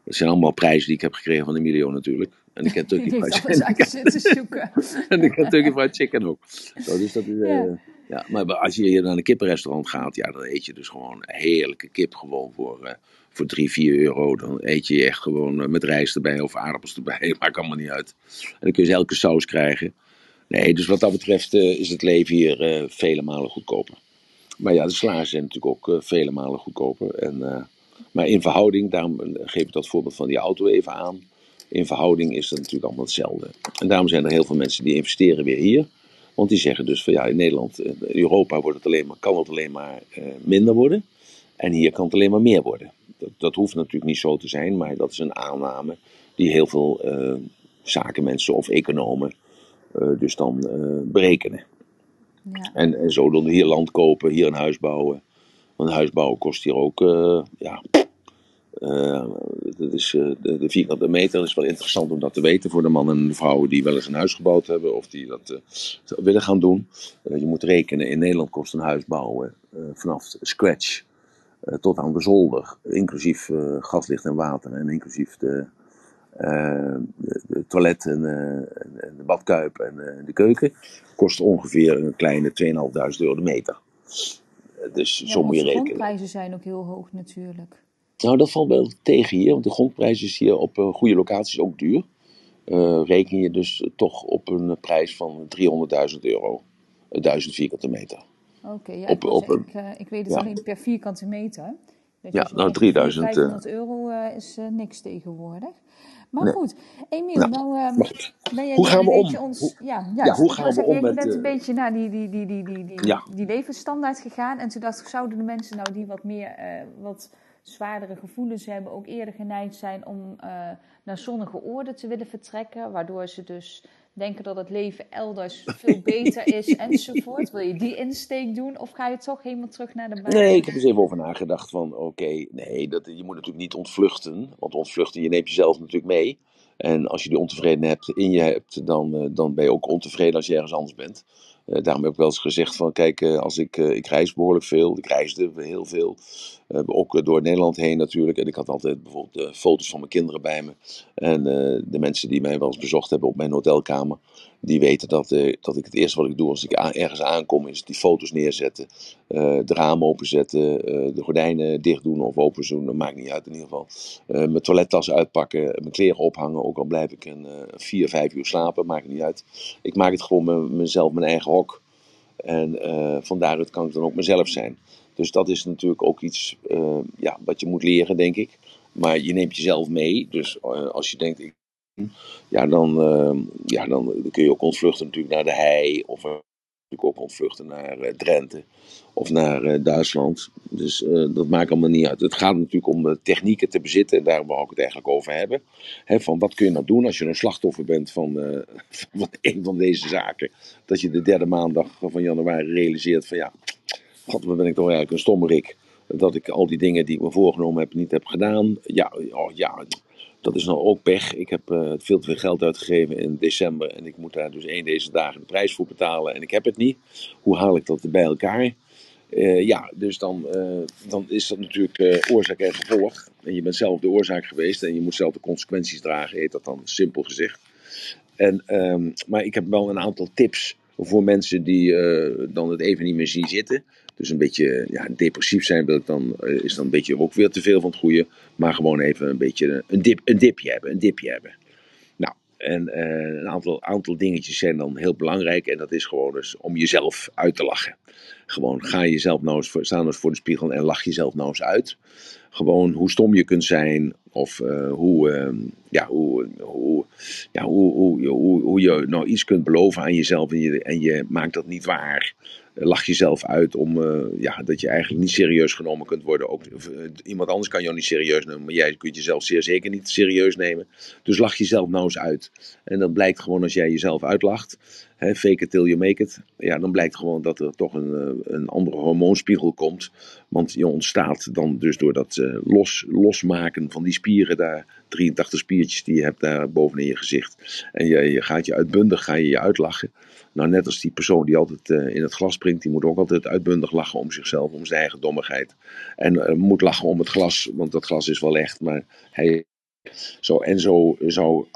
Dat zijn allemaal prijzen die ik heb gekregen van Emilio natuurlijk. En de Kentucky Fried Chicken. en de Kentucky Fried Chicken ook. Zo, dus dat is, ja. Uh, ja. Maar als je hier naar een kippenrestaurant gaat, ja, dan eet je dus gewoon heerlijke kip gewoon voor, uh, voor 3, 4 euro. Dan eet je echt gewoon uh, met rijst erbij of aardappels erbij. Maakt allemaal niet uit. En dan kun je elke saus krijgen. Nee, dus wat dat betreft is het leven hier vele malen goedkoper. Maar ja, de slagen zijn natuurlijk ook uh, vele malen goedkoper. En, maar in verhouding, daarom geef ik dat voorbeeld van die auto even aan. In verhouding is dat natuurlijk allemaal hetzelfde. En daarom zijn er heel veel mensen die investeren weer hier. Want die zeggen dus van ja, in Nederland, in eh, Europa wordt het alleen maar, kan het alleen maar uh, minder worden. En hier kan het alleen maar meer worden. Dat, dat, hoeft natuurlijk niet zo te zijn, maar dat is een aanname die heel veel uh, zakenmensen of economen dus dan berekenen. Ja. En, en zo dan hier land kopen, hier een huis bouwen. Want een huis bouwen kost hier ook, ja, uh, dat is, uh, de, de, vierkante meter is wel interessant om dat te weten voor de mannen en de vrouwen die wel eens een huis gebouwd hebben of die dat willen gaan doen. je moet rekenen, in Nederland kost een huis bouwen vanaf scratch tot aan de zolder, inclusief gaslicht en water en inclusief de, de, de, toilet en, en, de badkuip en de keuken kost ongeveer een kleine 2.500 euro de meter. Dus ja, zo moet je rekenen. De grondprijzen zijn ook heel hoog natuurlijk. Nou, dat valt wel tegen hier, want de grondprijs is hier op goede locaties ook duur. reken je dus toch op een prijs van 300.000 euro, 1000 vierkante meter. Oké, okay, ja, ik, ik, ik, weet het ja. alleen per vierkante meter. Ja, nou 3000 500 euro is niks tegenwoordig. Maar goed, Emiel, nou, nou um, ben je hoe gaan we om? Ons, hoe, ja, ja, ja, hoe gaan we om? Je bent een beetje naar die, die, die, die, die, die, die levensstandaard gegaan. En toen dacht ik, zouden de mensen nou die wat meer, wat zwaardere gevoelens hebben, ook eerder geneigd zijn om uh, naar zonnige oorden te willen vertrekken. Waardoor ze dus denken dat het leven elders veel beter is enzovoort. Wil je die insteek doen of ga je toch helemaal terug naar de baan? Nee, ik heb eens even over nagedacht van oké, nee, dat, je moet natuurlijk niet ontvluchten. Want ontvluchten, je neemt jezelf natuurlijk mee. En als je die ontevredenheid in je hebt, dan, uh, dan ben je ook ontevreden als je ergens anders bent. Uh, daarom heb ik wel eens gezegd van, kijk, uh, als ik, ik reis behoorlijk veel, ik reisde heel veel, ook door Nederland heen natuurlijk. En ik had altijd bijvoorbeeld foto's van mijn kinderen bij me. En de mensen die mij wel eens bezocht hebben op mijn hotelkamer, die weten dat, dat ik het eerste wat ik doe als ik ergens aankom, is die foto's neerzetten, de ramen openzetten, de gordijnen dicht doen of open doen, dat maakt niet uit in ieder geval. mijn toilettas uitpakken, mijn kleren ophangen, ook al blijf ik een vier, vijf uur slapen, maakt niet uit. Ik maak het gewoon mezelf mijn eigen. En uh, van daaruit kan ik dan ook mezelf zijn. Dus dat is natuurlijk ook iets uh, ja, wat je moet leren, denk ik. Maar je neemt jezelf mee. Dus uh, als je denkt, ik, ja, dan, ja, dan kun je ook ontvluchten natuurlijk naar de hei. Of ook ontvluchten naar uh, Drenthe of naar uh, Duitsland. Dus uh, dat maakt allemaal niet uit. Het gaat natuurlijk om technieken te bezitten, en daar wou ik het eigenlijk over hebben. He, van wat kun je nou doen als je een slachtoffer bent van, van een van deze zaken? Dat je de derde maandag van januari realiseert van ja, wat ben ik toch eigenlijk een stommerik. Dat ik al die dingen die ik me voorgenomen heb niet heb gedaan. Ja, oh, ja dat is nou ook pech. Ik heb uh, veel te veel geld uitgegeven in december. En ik moet daar dus één deze dagen de prijs voor betalen. En ik heb het niet. Hoe haal ik dat bij elkaar? Uh, ja, dus dan, uh, dan is dat natuurlijk oorzaak en gevolg. En je bent zelf de oorzaak geweest. En je moet zelf de consequenties dragen, heet dat dan simpel gezegd. En, um, maar ik heb wel een aantal tips voor mensen die dan het even niet meer zien zitten. Dus een beetje ja, depressief zijn wil ik dan, eh, is dan een beetje ook weer te veel van het goede. Maar gewoon even een beetje een, dip, een dipje hebben. Een dipje hebben. Nou, en uh, een aantal, aantal dingetjes zijn dan heel belangrijk. En dat is gewoon dus om jezelf uit te lachen. Gewoon ga jezelf nou eens voor, staan nou eens voor de spiegel en lach jezelf nou eens uit. Gewoon hoe stom je kunt zijn. Of uh, hoe, uh, ja, hoe, hoe, ja, hoe, hoe, hoe, hoe, je nou iets kunt beloven aan jezelf en je, en je maakt dat niet waar lach jezelf uit om uh, ja, dat je eigenlijk niet serieus genomen kunt worden. Ook, uh, iemand anders kan jou niet serieus nemen, maar jij kunt jezelf zeer zeker niet serieus nemen. Dus lach jezelf nou eens uit. En dat blijkt gewoon als jij jezelf uitlacht, hè, fake it till you make it. Ja, dan blijkt gewoon dat er toch een, uh, een andere hormoonspiegel komt. Want je ontstaat dan dus door dat los, losmaken van die spieren daar, 83 spiertjes die je hebt daar bovenin je gezicht. En je, je gaat je uitbundig, ga je je uitlachen. Nou, net als die persoon die altijd uh, in het glas springt, die moet ook altijd uitbundig lachen om zichzelf, om zijn eigen dommigheid. En uh, moet lachen om het glas, want dat glas is wel echt, maar hij. Zo, en zo, zo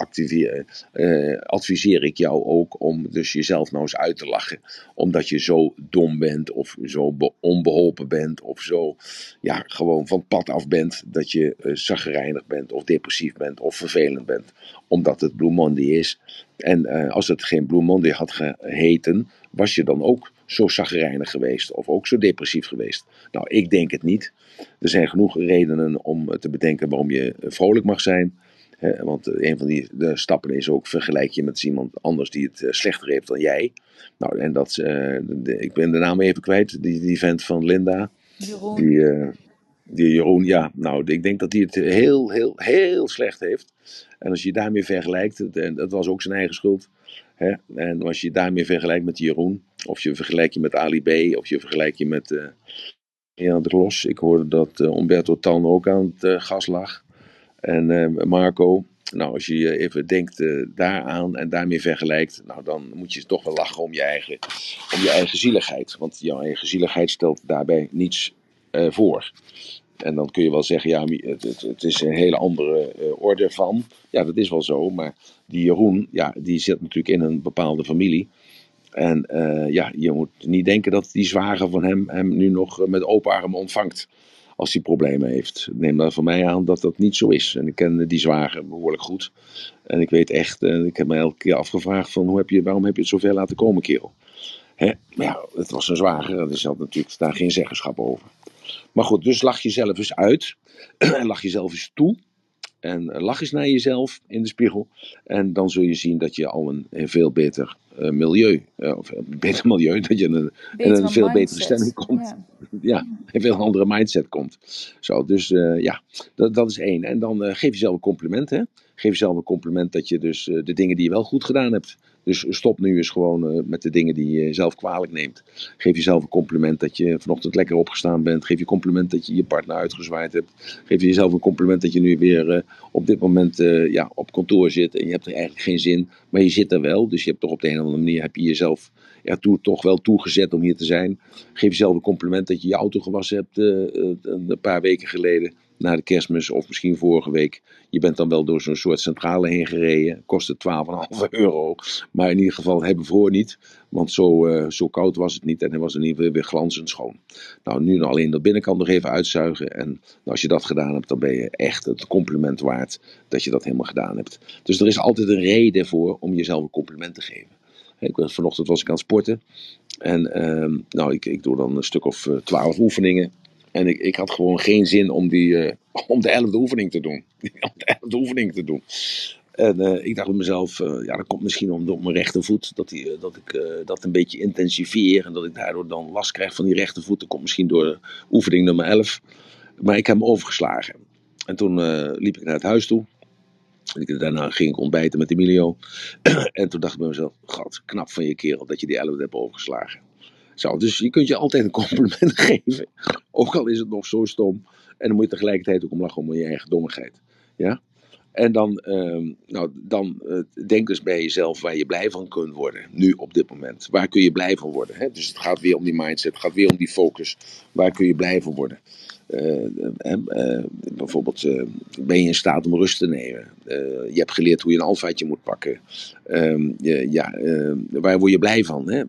uh, adviseer ik jou ook om dus jezelf nou eens uit te lachen. Omdat je zo dom bent, of zo onbeholpen bent, of zo ja, gewoon van pad af bent. Dat je uh, bent, of depressief bent, of vervelend bent. Omdat het Blue Monday is. En uh, als het geen Blue Monday had geheten, was je dan ook zo zagrijnig geweest of ook zo depressief geweest? Nou, ik denk het niet. Er zijn genoeg redenen om te bedenken waarom je vrolijk mag zijn. He, want een van die de stappen is ook vergelijk je met iemand anders die het slechter heeft dan jij. Nou, en dat, uh, de, ik ben de naam even kwijt, die, die vent van Linda. Jeroen. Die, uh, die Jeroen, ja, nou, ik denk dat hij het heel, heel, heel slecht heeft. En als je daarmee vergelijkt, en dat was ook zijn eigen schuld. Hè? En als je daarmee vergelijkt met Jeroen, of je vergelijkt je met Ali B, of je vergelijkt je met uh, Jan de Los. Ik hoorde dat uh, Umberto Tan ook aan het uh, gas lag. En Marco. Nou, als je even denkt daaraan en daarmee vergelijkt, nou, dan moet je toch wel lachen om je eigen, om je eigen zieligheid. Want jouw eigen zieligheid stelt daarbij niets voor. En dan kun je wel zeggen, ja, het, het, is een hele andere uh, orde van. Ja, dat is wel zo. Maar die Jeroen, ja, die zit natuurlijk in een bepaalde familie. En uh, ja, je moet niet denken dat die zwager van hem hem nu nog met open armen ontvangt. Als hij problemen heeft. Neem daar van mij aan dat dat niet zo is. En ik ken die zwager behoorlijk goed. En ik weet echt, ik heb me elke keer afgevraagd van hoe heb je, waarom heb je het zover laten komen, kerel? Hè? Maar ja, het was een zwager, er is natuurlijk daar geen zeggenschap over. Maar goed, dus lach jezelf eens uit. en lach jezelf eens toe. En lach eens naar jezelf in de spiegel. En dan zul je zien dat je al een, een veel beter uh, milieu, uh, of een beter milieu, dat je in een, in een veel mindset. betere stemming komt. Ja. ja, een veel andere mindset komt. Zo, dus uh, ja, dat, dat is één. En dan geef jezelf een compliment, hè. Geef jezelf een compliment dat je dus de dingen die je wel goed gedaan hebt. Dus stop nu eens gewoon uh, met de dingen die je zelf kwalijk neemt. Geef jezelf een compliment dat je vanochtend lekker opgestaan bent. Geef je compliment dat je je partner uitgezwaaid hebt. Geef jezelf een compliment dat je nu weer uh, op dit moment uh, ja, op kantoor zit. En je hebt er eigenlijk geen zin, maar je zit er wel. Dus je hebt toch op de een of andere manier heb je jezelf ertoe toch wel toegezet om hier te zijn. Geef jezelf een compliment dat je je auto gewassen hebt een paar weken geleden na de kerstmis of misschien vorige week. Je bent dan wel door zo'n soort centrale heen gereden. Kostte 12,5 euro. Maar in ieder geval hebben voor niet. Want zo, uh, zo koud was het niet. En hij was in ieder geval weer glanzend schoon. Nou, nu alleen de binnenkant nog even uitzuigen. En nou, als je dat gedaan hebt, dan ben je echt het compliment waard dat je dat helemaal gedaan hebt. Dus er is altijd een reden voor om jezelf een compliment te geven. Ik, vanochtend was ik aan het sporten. En uh, nou, ik, ik doe dan een stuk of twaalf oefeningen. En ik, ik had gewoon geen zin om, die, uh, om de elfde oefening te doen. om de elfde oefening te doen. En uh, ik dacht bij mezelf, uh, ja, dat komt misschien omdat mijn rechtervoet, dat, die, dat ik dat een beetje intensifieer en dat ik daardoor dan last krijg van die rechtervoet. Dat komt misschien door oefening nummer 11. Maar ik heb hem overgeslagen. En toen liep ik naar het huis toe. Daarna ging ik ontbijten met Emilio. en toen dacht ik bij mezelf: God, knap van je kerel dat je die 11 hebt overgeslagen. Zo, dus je kunt je altijd een compliment geven. Ook al is het nog zo stom. En dan moet je tegelijkertijd ook om lachen om je eigen dommigheid. Ja? En dan, uh, nou, dan uh, denk dus bij jezelf waar je blij van kunt worden. Nu op dit moment. Waar kun je blij van worden? Hè? Dus het gaat weer om die mindset. Het gaat weer om die focus. Waar kun je blij van worden? Uh, uh, bijvoorbeeld, ben je in staat om rust te nemen? je hebt geleerd hoe je een alfaatje moet pakken. Ehm, ja, waar word je blij van? Hè?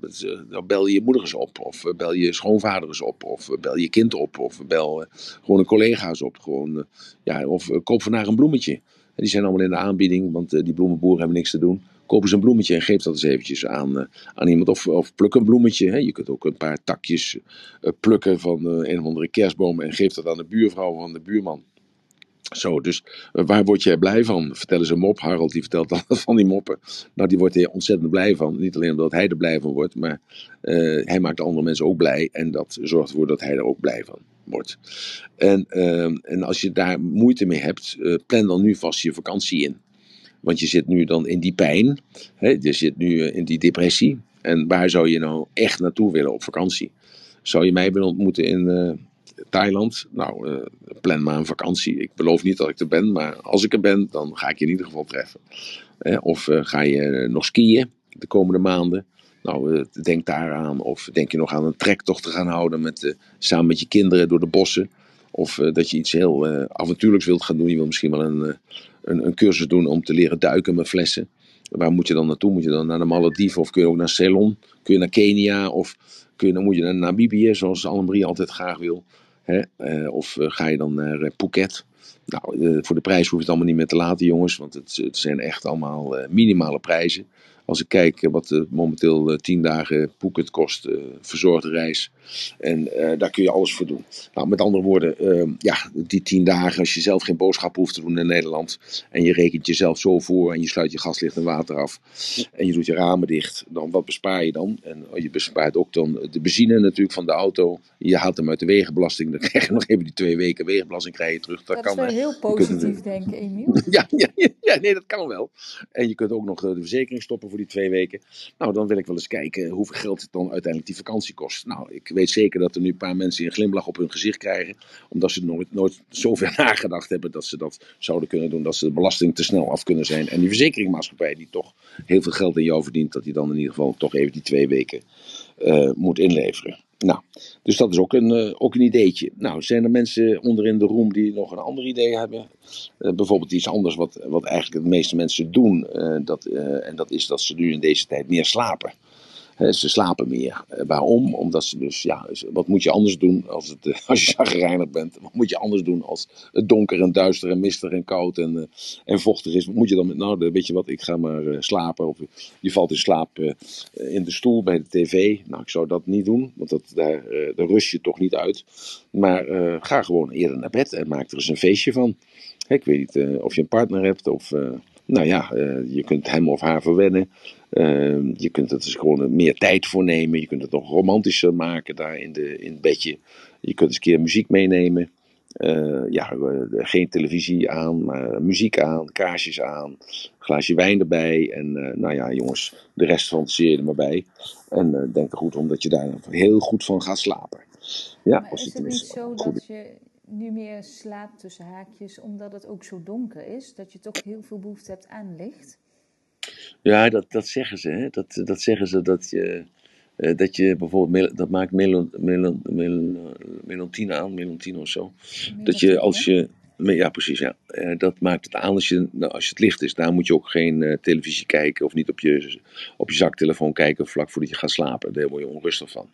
Dan bel je je moeder eens op, of bel je schoonvader eens op, of bel je kind op, of bel gewoon een collega's op. Gewoon, ja, of koop vandaag een bloemetje. Die zijn allemaal in de aanbieding, want die bloemenboeren hebben niks te doen koop eens een bloemetje en geef dat eens eventjes aan, uh, aan iemand. Of, of pluk een bloemetje. Hè. Je kunt ook een paar takjes uh, plukken van een of andere kerstboom en geef dat aan de buurvrouw van de buurman. Zo, dus waar word jij blij van? Vertel eens een mop. Harold die vertelt dan van die moppen. Nou, die wordt er ontzettend blij van. Niet alleen omdat hij er blij van wordt, maar hij maakt andere mensen ook blij. En dat zorgt ervoor dat hij er ook blij van wordt. En, en als je daar moeite mee hebt, plan dan nu vast je vakantie in. Want je zit nu dan in die pijn, hè? je zit nu eh, in die depressie. En waar zou je nou echt naartoe willen op vakantie? Zou je mij willen ontmoeten in uh, Thailand? Nou, plan maar een vakantie. Ik beloof niet dat ik er ben, maar als ik er ben, dan ga ik je in ieder geval treffen. Of ga je nog skiën de komende maanden? Nou, denk daaraan. Of denk je nog aan een trektocht te gaan houden met, samen met je kinderen door de bossen? Of dat je iets heel avontuurlijks wilt gaan doen. Je wil misschien wel een, een, een cursus doen om te leren duiken met flessen. Waar moet je dan naartoe? Moet je dan naar de Malediven of kun je ook naar Ceylon? Kun je naar Kenia of kun je, dan moet je naar Namibië, zoals Annemarie altijd graag wil? Hè? Of ga je dan naar Phuket? Nou, voor de prijs hoef je het allemaal niet meer te laten, jongens, want het, het zijn echt allemaal minimale prijzen. Als ik kijk wat uh, momenteel uh, tien dagen Phuket kost, uh, verzorgde reis. En daar kun je alles voor doen. Nou, met andere woorden, ehm, ja, die tien dagen, als je zelf geen boodschap hoeft te doen in Nederland. En je rekent jezelf zo voor en je sluit je gaslicht en water af. En je doet je ramen dicht. Dan wat bespaar je dan? En oh, je bespaart ook dan de benzine natuurlijk van de auto. Je haalt hem uit de wegenbelasting. Dan krijg je nog even die twee weken wegenbelasting krijg je terug. Dat, dat kan, is wel heel positief, denk ik, Emiel. ja, ja, ja, nee, dat kan wel. En je kunt ook nog de verzekering stoppen voor die twee weken. Nou, dan wil ik wel eens kijken hoeveel geld het dan uiteindelijk die vakantie kost. Nou, ik weet zeker dat er nu een paar mensen een glimlach op hun gezicht krijgen. Omdat ze nooit, nooit zover nagedacht hebben dat ze dat zouden kunnen doen. Dat ze de belasting te snel af kunnen zijn. En die verzekeringmaatschappij die toch heel veel geld in jou verdient. Dat die dan in ieder geval toch even die twee weken uh, moet inleveren. Nou, dus dat is ook een, uh, ook een ideetje. Nou, zijn er mensen onderin de room die nog een ander idee hebben? Uh, bijvoorbeeld iets anders wat, wat eigenlijk de meeste mensen doen. Uh, dat, en dat is dat ze nu in deze tijd meer slapen ze slapen meer. Eh, waarom? Omdat ze dus, ja, wat moet je anders doen als, het, eh, als je zagrijnig bent? Wat moet je anders doen als het donker en duister en mistig en koud en, en vochtig is? Wat moet je dan met, nou, weet je wat, ik ga maar slapen. Of je valt in slaap in de stoel bij de tv. Nou, ik zou dat niet doen, want dat, daar, rust je toch niet uit. Maar ga gewoon eerder naar bed en maak er eens een feestje van. Ik weet niet of je een partner hebt of nou ja, je kunt hem of haar verwennen. Uh, je kunt er dus gewoon meer tijd voor nemen. Je kunt het nog romantischer maken daar in, de, in het bedje. Je kunt eens een keer muziek meenemen. Uh, ja, geen televisie aan, maar muziek aan, kaarsjes aan, glaasje wijn erbij. En nou ja, jongens, de rest fantaseer je er maar bij. En denk er goed om dat je daar heel goed van gaat slapen. Ja, maar als is het niet zo dat je nu meer slaapt tussen haakjes, omdat het ook zo donker is, dat je toch heel veel behoefte hebt aan licht? Ja, dat, dat zeggen ze. Hè? Dat, dat zeggen ze dat je, uh, dat je bijvoorbeeld, dat maakt melon, melon, melon, melontine aan, melontine of zo. Dat je als je, ja precies, ja. Uh, dat maakt het aan als, je, nou, als het licht is. Daar moet je ook geen uh, televisie kijken of niet op je, op je zaktelefoon kijken vlak voordat je gaat slapen. Daar word je onrustig van.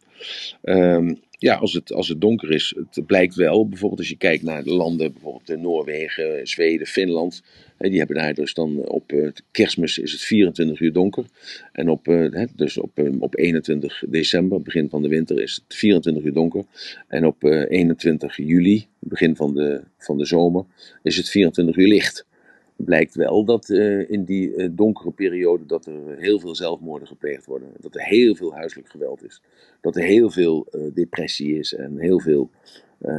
Um, ja, als het, als het donker is, het blijkt wel, bijvoorbeeld als je kijkt naar de landen, bijvoorbeeld Noorwegen, Zweden, Finland, die hebben daar dus dan op uh, kerstmis is het 24 uur donker. En op, uh, dus op, op 21 december, begin van de winter, is het 24 uur donker. En op 21 juli, begin van de, van de zomer, is het 24 uur licht. Blijkt wel dat uh, in die uh, donkere periode dat er heel veel zelfmoorden gepleegd worden. Dat er heel veel huiselijk geweld is. Dat er heel veel uh, depressie is en heel veel,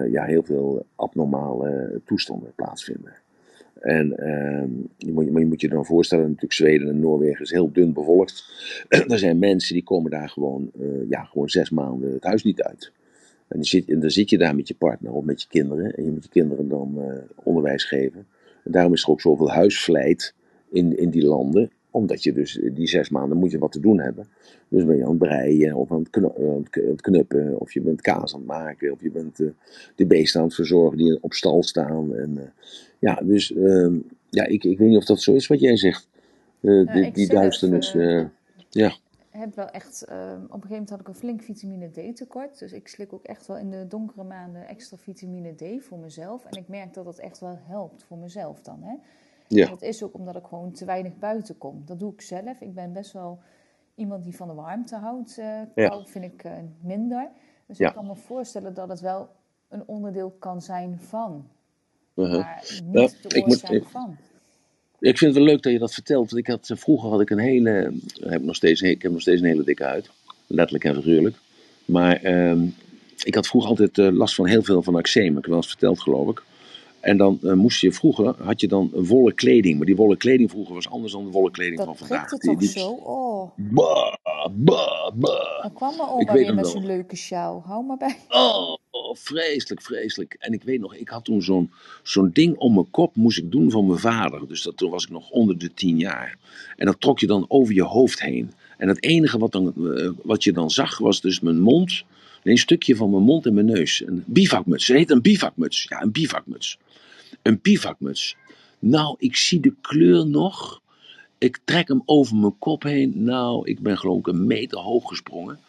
ja, heel veel abnormale toestanden plaatsvinden. En ehm, je moet, je moet je dan voorstellen, natuurlijk Zweden en Noorwegen is heel dun bevolkt. er zijn mensen die komen daar gewoon, ja, gewoon zes maanden het huis niet uit. En, zit, en dan zit je daar met je partner of met je kinderen. En je moet je kinderen dan onderwijs geven. En daarom is er ook zoveel huisvlijt in, in die landen. Omdat je dus die zes maanden moet je wat te doen hebben. Dus ben je aan het breien of aan het knuppen. Of je bent kaas aan het maken. Of je bent uh, de beesten aan het verzorgen die op stal staan. En, uh, ja, dus uh, ja, ik, ik weet niet of dat zo is wat jij zegt. Uh, die, die duisternis. ja heb wel echt, uh, op een gegeven moment had ik een flink vitamine D tekort. Dus ik slik ook echt wel in de donkere maanden extra vitamine D voor mezelf. En ik merk dat dat echt wel helpt voor mezelf dan. Hè? Ja. dat is ook omdat ik gewoon te weinig buiten kom. Dat doe ik zelf. Ik ben best wel iemand die van de warmte houdt. Uh, ja. vind ik uh, minder. Dus ik kan me voorstellen dat het wel een onderdeel kan zijn van. -huh. Maar niet de oorzaak ik moet, van. Ik vind het wel leuk dat je dat vertelt. Want ik had, vroeger had ik een hele. Heb nog steeds, ik heb nog steeds een hele dikke huid. Letterlijk en figuurlijk. Maar ehm, ik had vroeger altijd uh, last van heel veel van eczeem. Ik heb wel eens verteld, geloof ik. En dan uh, moest je vroeger, had je dan wollen kleding. Maar die wollen kleding vroeger was anders dan de wollen kleding van vandaag. Dat toch die, zo? Oh. Bah, bah, bah. Dan kwam mijn oma weer met zo'n leuke sjaal. Hou maar bij. Oh, oh, vreselijk, vreselijk. En ik weet nog, ik had toen zo'n zo'n ding om mijn kop, moest ik doen van mijn vader. Dus dat, toen was ik nog onder de tien jaar. En dat trok je dan over je hoofd heen. En het enige wat, dan, uh, wat je dan zag, was dus mijn mond een stukje van mijn mond en mijn neus. Een bivakmuts. Het heet een bivakmuts. Ja, een bivakmuts. Een bivakmuts. Nou, ik zie de kleur nog. Ik trek hem over mijn kop heen. Nou, ik ben geloof ik een meter hoog gesprongen.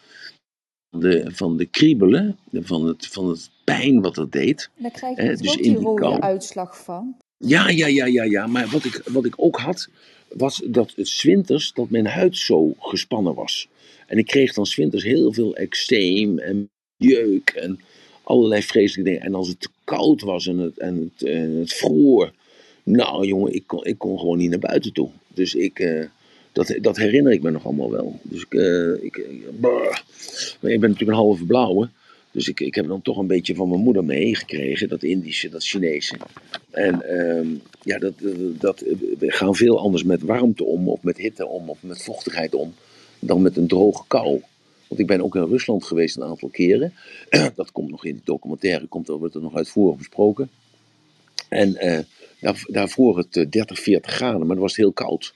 De, van de kriebelen, van het, van het pijn wat dat deed. Daar krijg je dus ook die rode uitslag van. Ja, ja, ja, ja, ja. Maar wat ik, wat ik ook had, was dat het zwinters dat mijn huid zo gespannen was. En ik kreeg dan winters heel veel eczeem en jeuk en allerlei vreselijke dingen. En als het te koud was en het, en het, het vroor, nou jongen, ik kon, ik kon gewoon niet naar buiten toe. Dus ik, uh, dat, dat herinner ik me nog allemaal wel. Dus ik, uh, ik, maar ik ben natuurlijk een halve blauwe. Dus ik, ik heb dan toch een beetje van mijn moeder meegekregen, dat Indische, dat Chinese. En uh, ja, dat, dat, we gaan veel anders met warmte om, of met hitte om, of met vochtigheid om dan met een droge kou. Want ik ben ook in Rusland geweest een aantal keren. dat komt nog in die documentaire, komt, er, wordt er nog uitvoerig besproken. En uh, daar, daarvoor het 30, eh, 40 graden, maar dat was heel koud.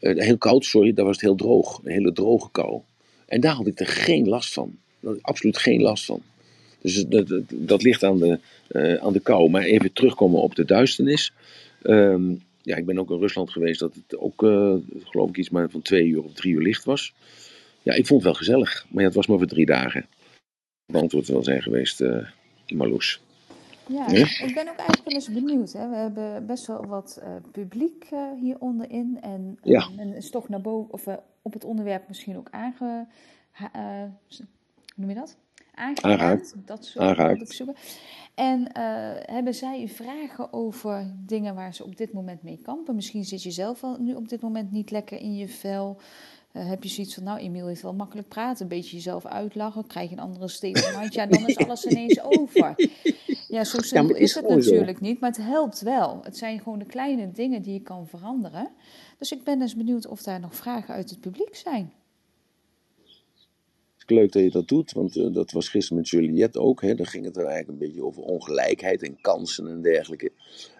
Uh, heel koud, sorry, daar was het heel droog. Een hele droge kou. En daar had ik er geen last van. Absoluut geen last van. Dus dat, dat, dat ligt aan de, aan de kou. Maar even terugkomen op de duisternis. Um, ja, ik ben ook in Rusland geweest dat het ook, uh, geloof ik, iets maar van twee uur of drie uur licht was. Ja, ik vond het wel gezellig, maar ja, het was maar voor drie dagen. Het antwoord wel zijn geweest, uh, Marloes. Ja, ik ben ook eigenlijk wel eens benieuwd. Hè. We hebben best wel wat uh, publiek uh, hier onderin. En ja. men is toch naar boven, of op het onderwerp misschien ook aange... hoe noem je dat? Aangeraakt. Dat soort zoeken. En uh, hebben zij vragen over dingen waar ze op dit moment mee kampen? Misschien zit je zelf wel nu op dit moment niet lekker in je vel. Uh, heb je zoiets van, nou, Emiel heeft wel makkelijk praten, een beetje jezelf uitlachen, krijg je een andere statement, ja, dan is alles ineens over. Ja, zo simpel ja, is, het natuurlijk zo. niet, maar het helpt wel. Het zijn gewoon de kleine dingen die je kan veranderen. Dus ik ben dus benieuwd of daar nog vragen uit het publiek zijn leuk dat je dat doet, want uh, dat was gisteren met Juliette ook. Hè, daar ging het er eigenlijk een beetje over ongelijkheid en kansen en dergelijke.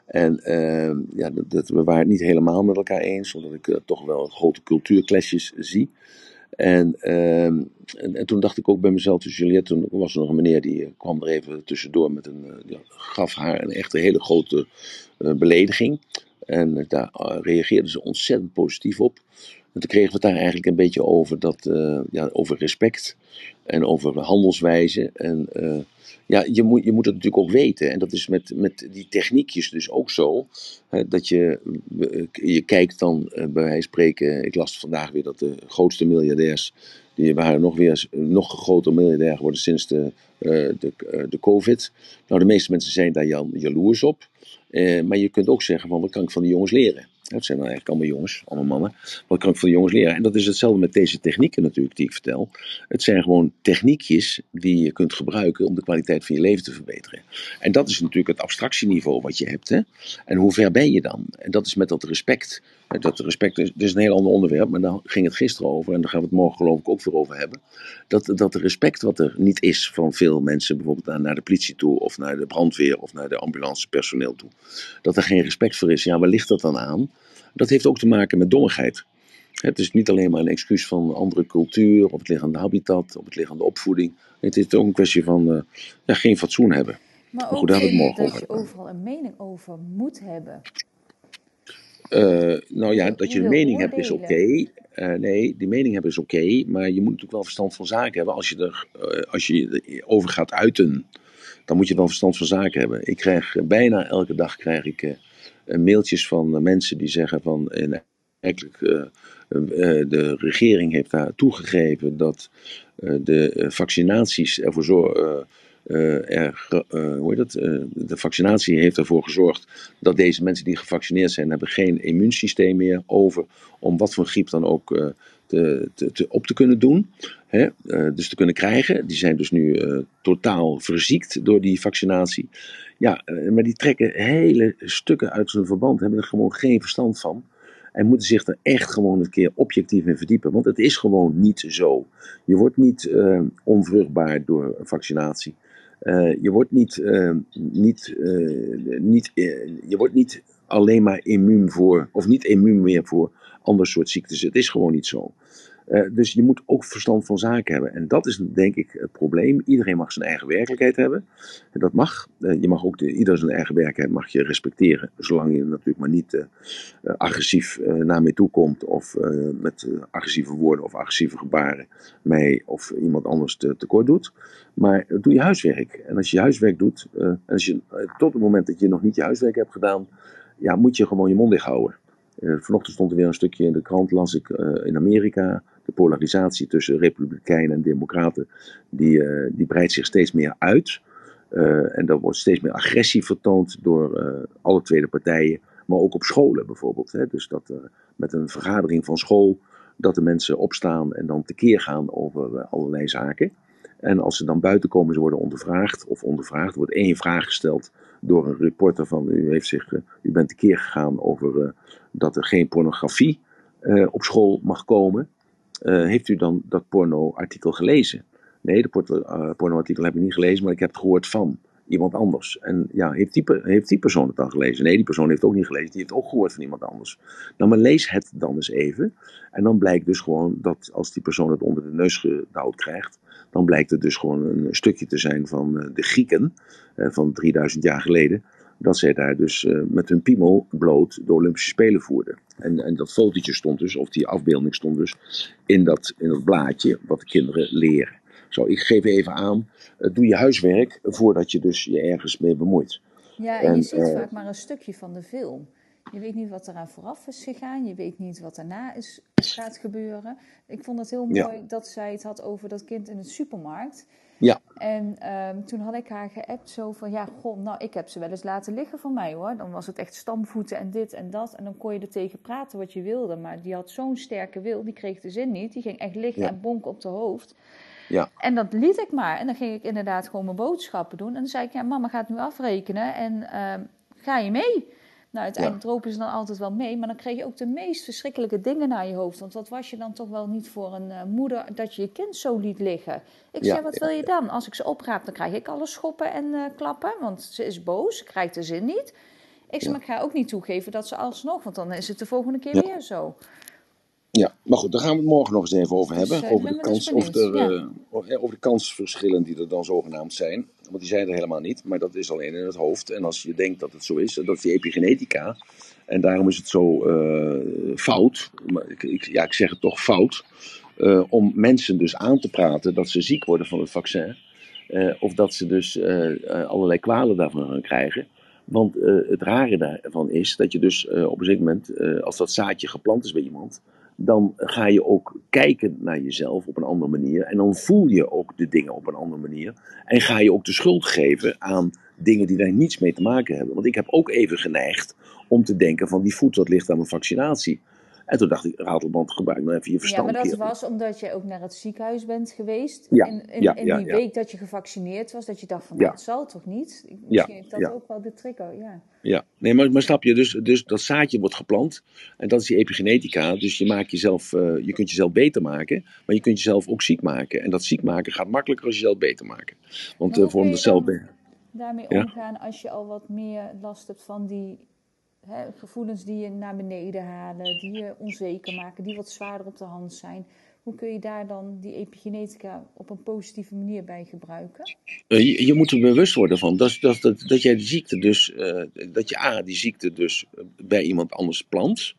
En uh, ja, dat, we waren het niet helemaal met elkaar eens, omdat ik uh, toch wel grote cultuurclashes zie. En, ehm, en, en, toen dacht ik ook bij mezelf, dus Juliette, toen was er nog een meneer die eh, kwam er even tussendoor met een, gaf haar een echte hele grote belediging. En daar reageerde ze ontzettend positief op. toen kregen we het daar eigenlijk een beetje over, dat, uh, ja, over respect en over handelswijze. En uh, ja, je moet, je moet het natuurlijk ook weten. En dat is met, met die techniekjes dus ook zo. Hè, dat je, je kijkt dan bij wijze spreken. Ik las vandaag weer dat de grootste miljardairs. Die waren nog weer nog groter miljardair geworden sinds de, de, de COVID. Nou, de meeste mensen zijn daar jaloers op. maar je kunt ook zeggen: van wat kan ik van die jongens leren? Het zijn dan eigenlijk allemaal jongens, allemaal mannen. Wat kan ik voor de jongens leren? En dat is hetzelfde met deze technieken natuurlijk die ik vertel. Het zijn gewoon techniekjes die je kunt gebruiken om de kwaliteit van je leven te verbeteren. En dat is natuurlijk het abstractieniveau wat je hebt. Hè? En hoe ver ben je dan? En dat is met dat respect. Dat respect is, is een heel ander onderwerp, maar daar ging het gisteren over. En daar gaan we het morgen geloof ik ook weer over hebben. Dat, dat respect wat er niet is van veel mensen, bijvoorbeeld naar de politie toe, of naar de brandweer, of naar de ambulancepersoneel toe. Dat er geen respect voor is. Ja, waar ligt dat dan aan? Dat heeft ook te maken met dommigheid. Het is niet alleen maar een excuus van andere cultuur, of het ligt aan de habitat, of het ligt aan de opvoeding. Het is ook een kwestie van uh, ja, geen fatsoen hebben. Maar, maar goed, daar hebben we het morgen dat je overal een mening over moet hebben. Uh, nou ja, dat je, je een mening hebt is oké. Okay. Uh, nee, die mening hebben is oké, okay, maar je moet natuurlijk wel verstand van zaken hebben. Als je, er, uh, als je erover gaat uiten, dan moet je wel verstand van zaken hebben. Ik krijg bijna elke dag krijg ik eh, mailtjes van eh, mensen die zeggen van eigenlijk uh, de regering heeft daar toegegeven dat de vaccinaties ervoor zorgen. Er, hoe heet dat? de vaccinatie heeft ervoor gezorgd dat deze mensen die gevaccineerd zijn, hebben geen immuunsysteem meer over om wat voor griep dan ook te, te, te, op te kunnen doen. Hè? dus te kunnen krijgen. Die zijn dus nu totaal verziekt door die vaccinatie. Ja, eh, maar die trekken hele stukken uit zijn verband, hebben er gewoon geen verstand van. En moeten zich er echt gewoon een keer objectief in verdiepen. Want het is gewoon niet zo. Je wordt niet onvruchtbaar door vaccinatie. Uh, je wordt niet, uh, niet, niet, je wordt niet alleen maar immuun voor, of niet immuun meer voor ander soort ziektes. Het is gewoon niet zo. Uh, dus je moet ook verstand van zaken hebben. En dat is denk ik het probleem. Iedereen mag zijn eigen werkelijkheid hebben. En dat mag. Uh, je mag ook de, ieder zijn eigen werkelijkheid mag je respecteren. Zolang je natuurlijk maar niet uh, agressief naar mij toe komt. Of met agressieve woorden of agressieve gebaren mij of iemand anders te, tekort doet. Maar doe je huiswerk. En als je huiswerk doet. en als je, tot het moment dat je nog niet je huiswerk hebt gedaan. Ja, moet je gewoon je mond dicht houden. vanochtend stond er weer een stukje in de krant, las ik in Amerika de polarisatie tussen republikeinen en democraten, die, uh, die breidt zich steeds meer uit. Uh, en er wordt steeds meer agressie vertoond door uh, alle tweede partijen, maar ook op scholen bijvoorbeeld. Hè? Dus dat met een vergadering van school, dat de mensen opstaan en dan tekeer gaan over allerlei zaken. En als ze dan buiten komen, ze worden ondervraagd of ondervraagd, wordt één vraag gesteld door een reporter van u, heeft zich, u bent tekeer gegaan over dat er geen pornografie op school mag komen. Uh, heeft u dan dat porno-artikel gelezen? Nee, de uh, porno-artikel heb ik niet gelezen, maar ik heb het gehoord van iemand anders. En ja, heeft die, heeft die persoon het dan gelezen? Nee, die persoon heeft het ook niet gelezen, die heeft ook gehoord van iemand anders. Nou, maar lees het dan eens even. En dan blijkt dus gewoon dat als die persoon het onder de neus gedouwd krijgt, dan blijkt het dus gewoon een stukje te zijn van uh, de Grieken van 3000 jaar geleden dat zij daar dus uh, met hun piemel bloot de Olympische Spelen voerden. En, en dat fotootje stond dus, of die afbeelding stond dus, in dat, in dat blaadje wat de kinderen leren. Zo, ik geef even aan, uh, doe je huiswerk voordat je dus je ergens mee bemoeit. Ja, en, je ziet uh, vaak maar een stukje van de film. Je weet niet wat eraan vooraf is gegaan. Je weet niet wat daarna is, gaat gebeuren. Ik vond het heel mooi ja. dat zij het had over dat kind in de supermarkt. Ja. En um, toen had ik haar geappt zo van, ja, goh, nou, ik heb ze wel eens laten liggen van mij hoor. Dan was het echt stamvoeten en dit en dat. En dan kon je er tegen praten wat je wilde. Maar die had zo'n sterke wil, die kreeg de zin niet. Die ging echt liggen ja. en bonken op de hoofd. Ja. En dat liet ik maar. En dan ging ik inderdaad gewoon mijn boodschappen doen. En dan zei ik, ja, mama gaat nu afrekenen en uh, ga je mee? Nou, uiteindelijk ja. dropen ze dan altijd wel mee, maar dan kreeg je ook de meest verschrikkelijke dingen naar je hoofd. Want wat was je dan toch wel niet voor een uh, moeder dat je je kind zo liet liggen? Ik ja, zei, wat wil je dan? Als ik ze opraap, dan krijg ik alle schoppen en uh, klappen, want ze is boos, krijgt de zin niet. Ik zei, maar ik ga ook niet toegeven dat ze alsnog, want dan is het de volgende keer weer zo. Ja, maar goed, daar gaan we het morgen nog eens even over hebben. Dus, over, de kans, of er, uh, over de kansverschillen die er dan zogenaamd zijn. Want die zijn er helemaal niet, maar dat is alleen in het hoofd. En als je denkt dat het zo is, dat is die epigenetica. En daarom is het zo uh, fout, ik, ja, ik zeg het toch fout, uh, om mensen dus aan te praten dat ze ziek worden van het vaccin. Uh, of dat ze dus allerlei kwalen daarvan gaan krijgen. Want het rare daarvan is dat je dus op een gegeven moment, als dat zaadje geplant is bij iemand, dan ga je ook kijken naar jezelf op een andere manier. En dan voel je ook de dingen op een andere manier. En ga je ook de schuld geven aan dingen die daar niets mee te maken hebben. Want ik heb ook even geneigd om te denken van die voet dat ligt aan mijn vaccinatie. En toen dacht ik, Ratelband, gebruik nou even je verstand. Ja, maar dat was omdat je ook naar het ziekenhuis bent geweest. Ja, en in, ja, in die week dat je gevaccineerd was, dat je dacht van, nou, dat zal toch niet? Misschien heeft dat ook wel de trigger, ja. Ja, nee, maar, maar snap je, dus, dus dat zaadje wordt geplant. En dat is die epigenetica. Dus je, maakt jezelf, uh, je kunt jezelf beter maken, maar je kunt jezelf ook ziek maken. En dat ziek maken gaat makkelijker als jezelf beter maken. Want uh, voor jezelf... Daarmee omgaan als je al wat meer last hebt van die gevoelens die je naar beneden halen, die je onzeker maken, die wat zwaarder op de hand zijn. Hoe kun je daar dan die epigenetica op een positieve manier bij gebruiken? Eh, je, je moet er bewust worden van dat, dat, dat, dat jij de ziekte dus, uh, dat je A, die ziekte dus bij iemand anders plant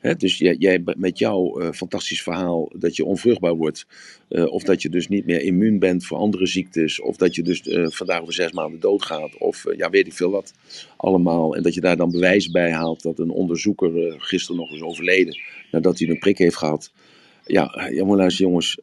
dus jij, jij, met jouw uh, fantastisch verhaal dat je onvruchtbaar wordt, uh, of dat je dus niet meer immuun bent voor andere ziektes, of dat je dus uh, vandaag over zes maanden doodgaat, of ja, weet ik veel wat allemaal. En dat je daar dan bewijs bij haalt dat een onderzoeker gisteren nog is overleden nadat hij een prik heeft gehad. Ja, ja luister jongens,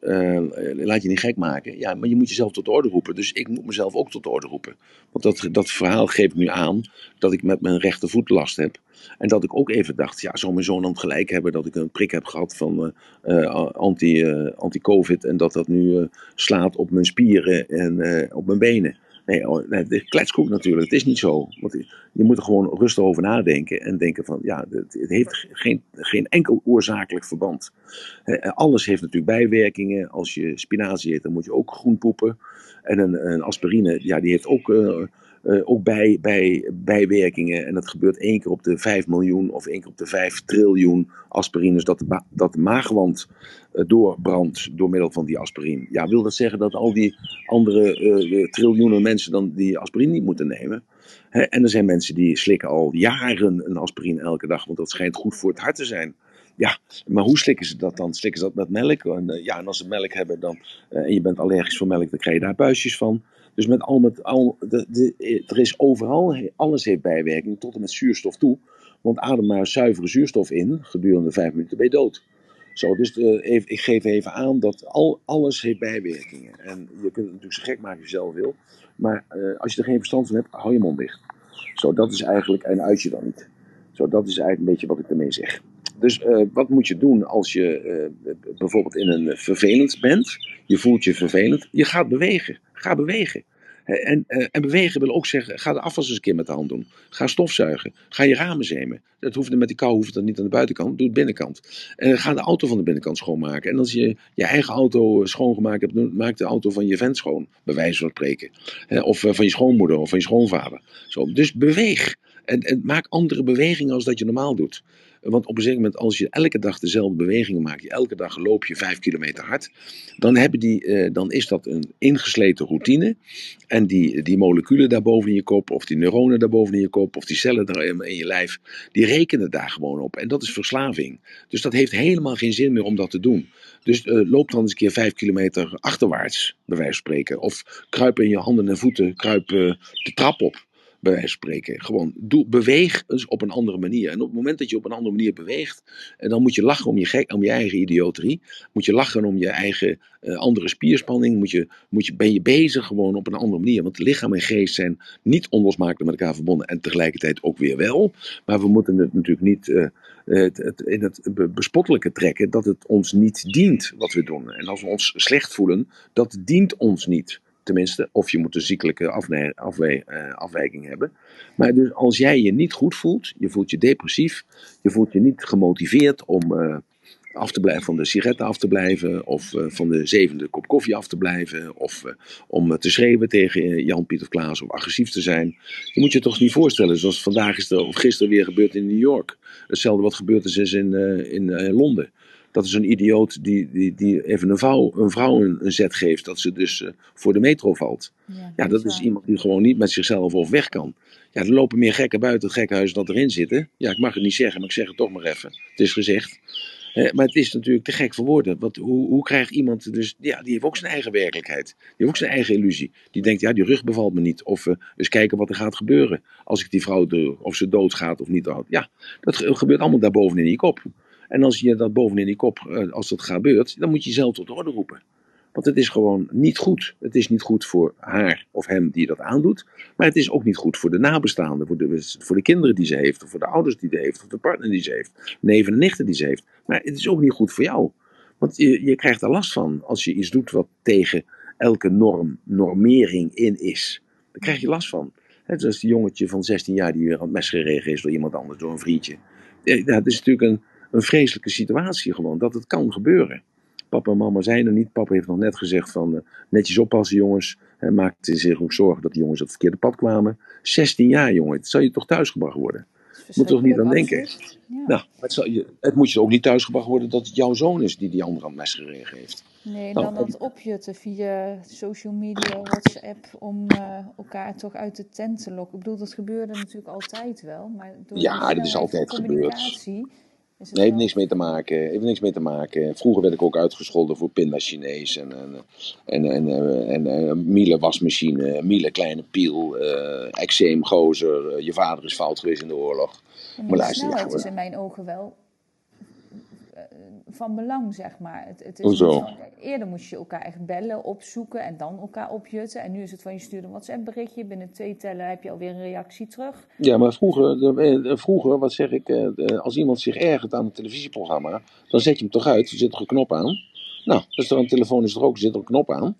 laat je niet gek maken. Ja, maar je moet jezelf tot de orde roepen. Dus ik moet mezelf ook tot de orde roepen. Want dat, dat verhaal geeft nu aan dat ik met mijn rechtervoet last heb. En dat ik ook even dacht, ja, zou mijn zoon dan gelijk hebben dat ik een prik heb gehad van uh, anti, uh, anti-covid en dat dat nu slaat op mijn spieren en op mijn benen. Nee, oh, nee, de kletskoek natuurlijk, het is niet zo. Want je moet er gewoon rustig over nadenken en denken van, ja, het, heeft geen, geen enkel oorzakelijk verband. alles heeft natuurlijk bijwerkingen. Als je spinazie eet, dan moet je ook groen poepen. En een, een aspirine, ja, die heeft ook uh, ook bij, bij bijwerkingen. En dat gebeurt één keer op de 5 miljoen of één keer op de 5 triljoen aspirines. Dat dat maagwand uh, doorbrandt door middel van die aspirine. Ja, wil dat zeggen dat al die andere uh, triljoenen mensen dan die aspirine niet moeten nemen? En er zijn mensen die slikken al jaren een aspirine elke dag, want dat schijnt goed voor het hart te zijn. Ja, maar hoe slikken ze dat dan? Slikken ze dat met melk? En, ja, en als ze melk hebben dan, en je bent allergisch voor melk, dan krijg je daar buisjes van. Dus met al met al, de, er is overal, alles heeft bijwerking, tot en met zuurstof toe. Want adem maar zuivere zuurstof in, gedurende vijf minuten ben je dood. Zo, dus uh, even, ik geef even aan dat al, alles heeft bijwerkingen. En je kunt het natuurlijk zo gek maken als je zelf wil. Maar uh, als je er geen verstand van hebt, hou je mond dicht. Zo, dat is eigenlijk, en uit je dan niet. Zo, dat is eigenlijk een beetje wat ik ermee zeg. Dus uh, wat moet je doen als je bijvoorbeeld in een vervelend bent? Je voelt je vervelend. Je gaat bewegen. Ga bewegen. En, uh, en, bewegen wil ook zeggen, ga de afwas eens een keer met de hand doen. Ga stofzuigen. Ga je ramen zemen. Dat hoeft met die kou hoeft dat niet aan de buitenkant, doe het binnenkant. En ga de auto van de binnenkant schoonmaken. En als je je eigen auto schoongemaakt hebt, maak de auto van je vent schoon, bij wijze van spreken. Of uh, van je schoonmoeder of van je schoonvader. Zo, dus beweeg. En, en maak andere bewegingen als dat je normaal doet. Want op een gegeven moment, als je elke dag dezelfde bewegingen maakt, je elke dag loop je vijf kilometer hard, dan, hebben die, eh, dan is dat een ingesleten routine. En die, die moleculen daarboven in je kop, of die neuronen daarboven in je kop, of die cellen daar in je lijf, die rekenen daar gewoon op. En dat is verslaving. Dus dat heeft helemaal geen zin meer om dat te doen. Dus uh, loop dan eens een keer vijf kilometer achterwaarts, bij wijze van spreken. Of kruip in je handen en voeten, kruip uh, de trap op bij wijze van spreken. Gewoon doe, beweeg eens op een andere manier. En op het moment dat je op een andere manier beweegt, en dan moet je lachen om je, gek, om je eigen idioterie. Moet je lachen om je eigen uh, andere spierspanning. Moet je, moet je, ben je bezig gewoon op een andere manier. Want lichaam en geest zijn niet onlosmakelijk met elkaar verbonden. En tegelijkertijd ook weer wel. Maar we moeten het natuurlijk niet uh, het, in het bespottelijke trekken dat het ons niet dient wat we doen. En als we ons slecht voelen, dat dient ons niet tenminste. Of je moet een ziekelijke uh, afwijking hebben. Maar dus als jij je niet goed voelt, je voelt je depressief, je voelt je niet gemotiveerd om uh, af te blijven van de sigaretten af te blijven, of uh, van de zevende kop koffie af te blijven, of om te schreeuwen tegen Jan, Piet of Klaas, of agressief te zijn. Je moet je toch niet voorstellen, zoals vandaag is er, of gisteren weer gebeurd in New York. Hetzelfde wat gebeurd is in, in Londen Dat is een idioot die, die, die even een vrouw, een, vrouw een, zet geeft, dat ze dus eh, voor de metro valt. Ja, ja dat is iemand die gewoon niet met zichzelf of weg kan. Ja, er lopen meer gekken buiten het gekkenhuis dan erin zitten. Ja, ik mag het niet zeggen, maar ik zeg het toch maar even. Het is gezegd. Eh, maar het is natuurlijk te gek voor woorden. Want hoe, hoe krijgt iemand dus. Ja, die heeft ook zijn eigen werkelijkheid. Die heeft ook zijn eigen illusie. Die denkt, ja, die rug bevalt me niet. Of uh, eens kijken wat er gaat gebeuren. Als ik die vrouw doe, of ze doodgaat of niet. Ja, dat gebeurt allemaal daarboven in die kop. En als je dat bovenin die kop, uh, als dat gebeurt, dan moet je jezelf tot orde roepen. Want het is gewoon niet goed. Het is niet goed voor haar of hem die dat aandoet. Maar het is ook niet goed voor de nabestaanden. Voor de, voor de kinderen die ze heeft. Of voor de ouders die ze heeft. Of de partner die ze heeft. Neven en nichten die ze heeft. Maar het is ook niet goed voor jou. Want je, je krijgt er last van als je iets doet wat tegen elke norm, normering in is. Daar krijg je last van. Het is die jongetje van 16 jaar die weer aan het mes geregen is door iemand anders, door een vriendje. Ja, het is natuurlijk een, een vreselijke situatie gewoon, dat het kan gebeuren. Papa en mama zijn er niet. Papa heeft nog net gezegd van uh, netjes oppassen jongens. Hij maakte zich ook zorgen dat de jongens op het verkeerde pad kwamen. 16 jaar jongen, het zal je toch thuisgebracht worden? Moet toch niet aan denken? Ja. Nou, het, zal je, het moet je ook niet thuisgebracht worden dat het jouw zoon is die die andere aan mes heeft. Nee, nou, dan dat opjutten via social media, WhatsApp, om uh, elkaar toch uit de tent te lokken. Ik bedoel, dat gebeurde natuurlijk altijd wel. Maar door ja, dat is altijd gebeurd. Nee, heeft niks mee te maken. Heeft niks mee te maken. Vroeger werd ik ook uitgescholden voor pinda-Chinees en, en, en, en, en, en Miele wasmachine, Miele kleine piel, uh, eczeem gozer, je vader is fout geweest in de oorlog. maar luister, ja, is in mijn ogen wel van belang, zeg maar. Het, het is eerder moest je elkaar echt bellen, opzoeken en dan elkaar opjutten. En nu is het van je stuurt een WhatsApp-berichtje. Binnen twee tellen heb je alweer een reactie terug. Ja, maar vroeger, eh, vroeger wat zeg ik, eh, als iemand zich ergert aan een televisieprogramma, dan zet je hem toch uit. Er zit er een knop aan. Nou, als er een telefoon is er ook, zit er een knop aan.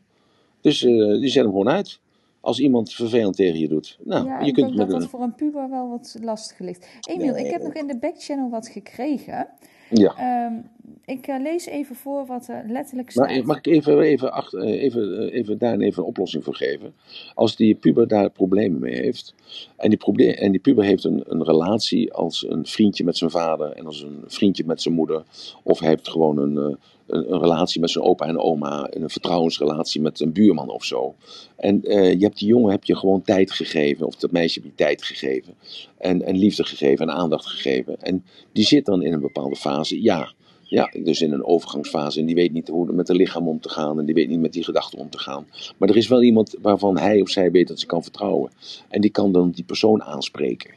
Dus uh, die zet hem gewoon uit als iemand vervelend tegen je doet. Nou, ja, je ik kunt denk dat dat voor een puber wel wat lastig ligt. Emiel, ik heb nog in de backchannel wat gekregen. Ja. Um, ik uh, lees even voor wat er letterlijk staat. Maar mag ik even, even, achter, even, even daar even een oplossing voor geven? Als die puber daar problemen mee heeft. En die, probleem, en die puber heeft een, een relatie als een vriendje met zijn vader. En als een vriendje met zijn moeder. Of hij heeft gewoon een, een, een relatie met zijn opa en oma. Een vertrouwensrelatie met een buurman of zo. En uh, je hebt die jongen heb je gewoon tijd gegeven. Of dat meisje heb je tijd gegeven. En, en liefde gegeven en aandacht gegeven. En die zit dan in een bepaalde fase. Ja, ja, dus in een overgangsfase. En die weet niet hoe met het lichaam om te gaan. En die weet niet met die gedachten om te gaan. Maar er is wel iemand waarvan hij of zij weet dat ze kan vertrouwen. En die kan dan die persoon aanspreken.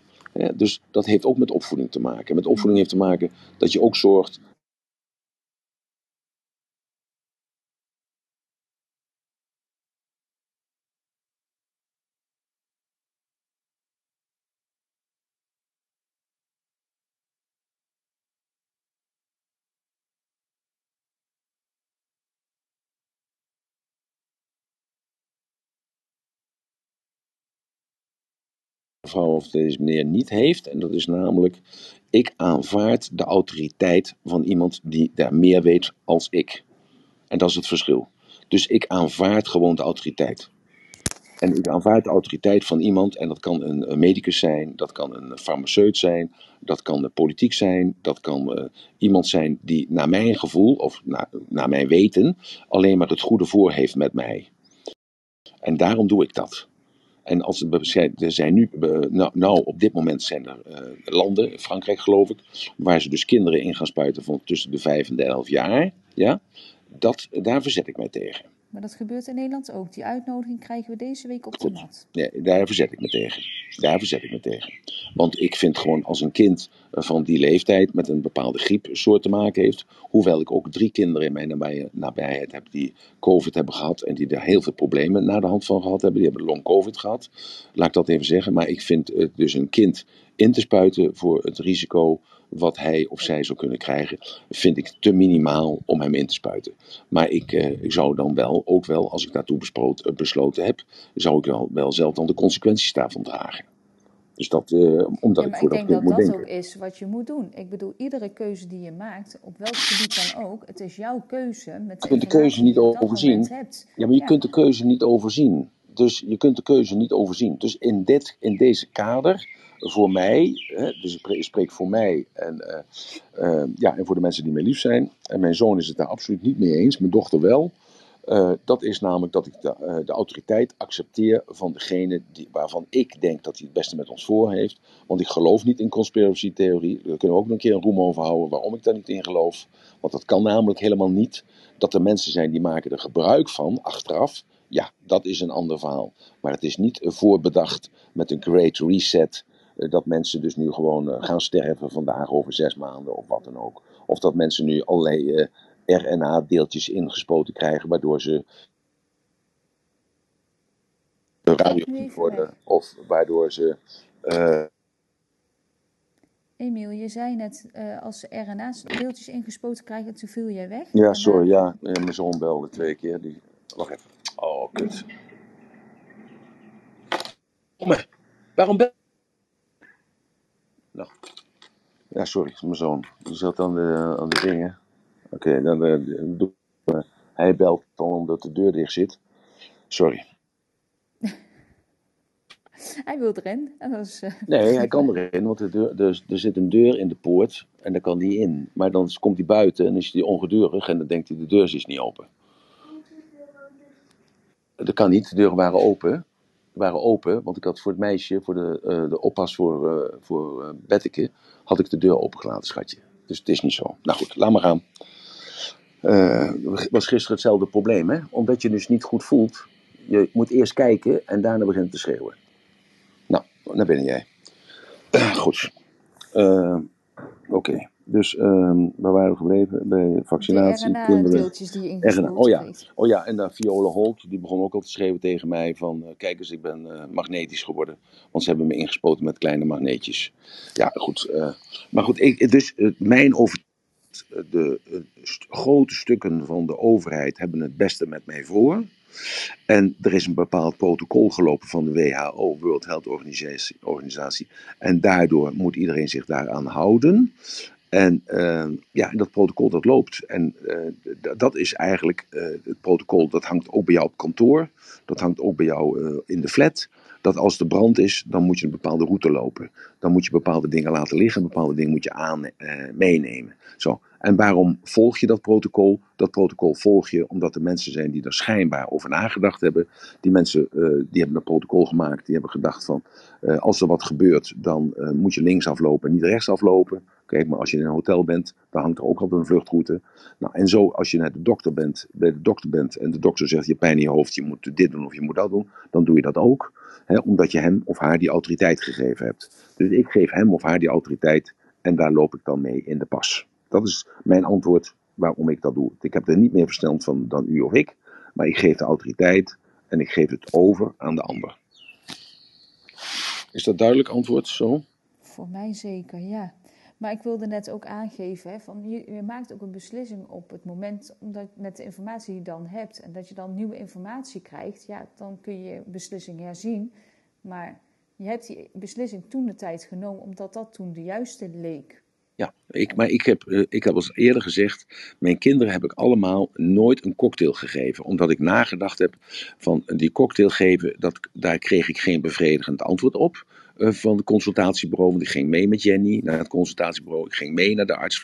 dus dat heeft ook met opvoeding te maken. Met opvoeding heeft te maken dat je ook zorgt mevrouw of deze meneer niet heeft. En dat is namelijk, ik aanvaard de autoriteit van iemand die daar meer weet als ik. En dat is het verschil. Dus ik aanvaard gewoon de autoriteit. En ik aanvaard de autoriteit van iemand, en dat kan een, medicus zijn, dat kan een farmaceut zijn, dat kan de politiek zijn, dat kan uh, iemand zijn die naar mijn gevoel of naar mijn weten alleen maar het goede voor heeft met mij. En daarom doe ik dat. En als er zijn nu, nou, nou, op dit moment zijn er uh, landen, Frankrijk geloof ik, waar ze dus kinderen in gaan spuiten van tussen de 5 en de 11 jaar. Ja, dat, daar verzet ik mij tegen. Maar dat gebeurt in Nederland ook. Die uitnodiging krijgen we deze week op de mat. Nee, daar verzet ik me tegen. Daar verzet ik me tegen. Want ik vind gewoon als een kind van die leeftijd met een bepaalde griepsoort te maken heeft. Hoewel ik ook drie kinderen in mijn nabijheid heb die COVID hebben gehad. En die daar heel veel problemen na de hand van gehad hebben. Die hebben long COVID gehad. Laat ik dat even zeggen. Maar ik vind het dus een kind in te spuiten voor het risico wat hij of zij zou kunnen krijgen, vind ik te minimaal om hem in te spuiten. Maar ik, eh, ik zou dan wel, ook wel, als ik daartoe eh, besloten heb, zou ik wel, wel zelf dan de consequenties daarvan dragen. Dus dat, uh, omdat ik voor dat Ik denk dat dat ook is wat je moet doen. Ik bedoel, iedere keuze die je maakt, op welk gebied dan ook, het is jouw keuze. Met je kunt de keuze niet overzien. Ja, maar je kunt de keuze niet overzien. Dus je kunt de keuze niet overzien. Dus in, dit, in deze kader voor mij, dus ik spreek voor mij en, ja, en voor de mensen die mij lief zijn. En mijn zoon is het daar absoluut niet mee eens, mijn dochter wel. Uh, dat is namelijk dat ik de, autoriteit accepteer van degene die, waarvan ik denk dat hij het beste met ons voor heeft. Want ik geloof niet in conspiracy-theorie. Daar kunnen we ook nog een keer een roem over houden waarom ik daar niet in geloof. Want dat kan namelijk helemaal niet. Dat er mensen zijn die maken er gebruik van achteraf. Ja, dat is een ander verhaal. Maar het is niet voorbedacht met een great reset. Uh, dat mensen dus nu gewoon gaan sterven vandaag over zes maanden of wat dan ook. Of dat mensen nu allerlei RNA-deeltjes ingespoten krijgen, waardoor ze radioactief worden. Of waardoor ze. Uh... Emiel, je zei net uh, als ze RNA-deeltjes ingespoten krijgen, toen viel jij weg. Ja, sorry, ja. Mijn zoon belde twee keer. Die... Wacht even. Oh, kut. Kom Waarom bel Ja, sorry, mijn zoon. Die zat aan de, aan de dingen. Oké, dan uh, hij belt dan omdat de deur dicht zit. Sorry. hij wil erin. Is, uh... Nee, hij kan erin, want de deur, dus, er zit een deur in de poort en daar kan hij in. Maar dan komt hij buiten en is hij ongedurig en dan denkt hij de deur is niet open. Dat kan niet, de deuren waren open. Waren open, want ik had voor het meisje, voor de, uh, de oppas voor, uh, voor uh, had ik de deur opengelaten, schatje. Dus het is niet zo. Nou goed, laat maar gaan. Was gisteren hetzelfde probleem, hè? Omdat je dus niet goed voelt. Je moet eerst kijken en daarna beginnen te schreeuwen. Nou, daar ben jij. Goed. Oké. Dus uh, waar waren we gebleven? Bij vaccinatie. De RNA-deeltjes die je oh, ja. oh ja, en dan Viola Holt, die begon ook al te schreeuwen tegen mij van... kijk eens, ik ben magnetisch geworden. Want ze hebben me ingespoten met kleine magneetjes. Ja, goed. maar goed, ik, dus mijn overtuiging de, grote stukken van de overheid hebben het beste met mij voor. En er is een bepaald protocol gelopen van de WHO, World Health Organization, Organisatie. En daardoor moet iedereen zich daaraan houden. En uh, ja, dat protocol dat loopt. En uh, dat is eigenlijk uh, het protocol dat hangt ook bij jou op kantoor. Dat hangt ook bij jou in de flat. Dat als er brand is, dan moet je een bepaalde route lopen. Dan moet je bepaalde dingen laten liggen, bepaalde dingen moet je aan meenemen. Zo. En waarom volg je dat protocol? Dat protocol volg je omdat er mensen zijn die er schijnbaar over nagedacht hebben. Die mensen die hebben een protocol gemaakt, die hebben gedacht van als er wat gebeurt, dan moet je links aflopen en niet rechts aflopen. Kijk, maar als je in een hotel bent, dan hangt er ook altijd een vluchtroute. Nou, en zo als je naar de dokter bent, bij de dokter bent en de dokter zegt je pijn in je hoofd, je moet dit doen of je moet dat doen, dan doe je dat ook. Hè, omdat je hem of haar die autoriteit gegeven hebt. Dus ik geef hem of haar die autoriteit en daar loop ik dan mee in de pas. Dat is mijn antwoord waarom ik dat doe. Ik heb er niet meer verstand van dan u of ik, maar ik geef de autoriteit en ik geef het over aan de ander. Is dat duidelijk antwoord zo? Voor mij zeker, ja. Maar ik wilde net ook aangeven, hè, van je, maakt ook een beslissing op het moment, omdat met de informatie die je dan hebt en dat je dan nieuwe informatie krijgt, ja, dan kun je beslissing herzien. Maar je hebt die beslissing toen de tijd genomen omdat dat toen de juiste leek. Ja, ik, maar ik heb, uh, ik heb al eerder gezegd, mijn kinderen heb ik allemaal nooit een cocktail gegeven. Omdat ik nagedacht heb van die cocktail geven, dat, daar kreeg ik geen bevredigend antwoord op. Uh, van de consultatiebureau, want ik ging mee met Jenny naar het consultatiebureau. Ik ging mee naar de arts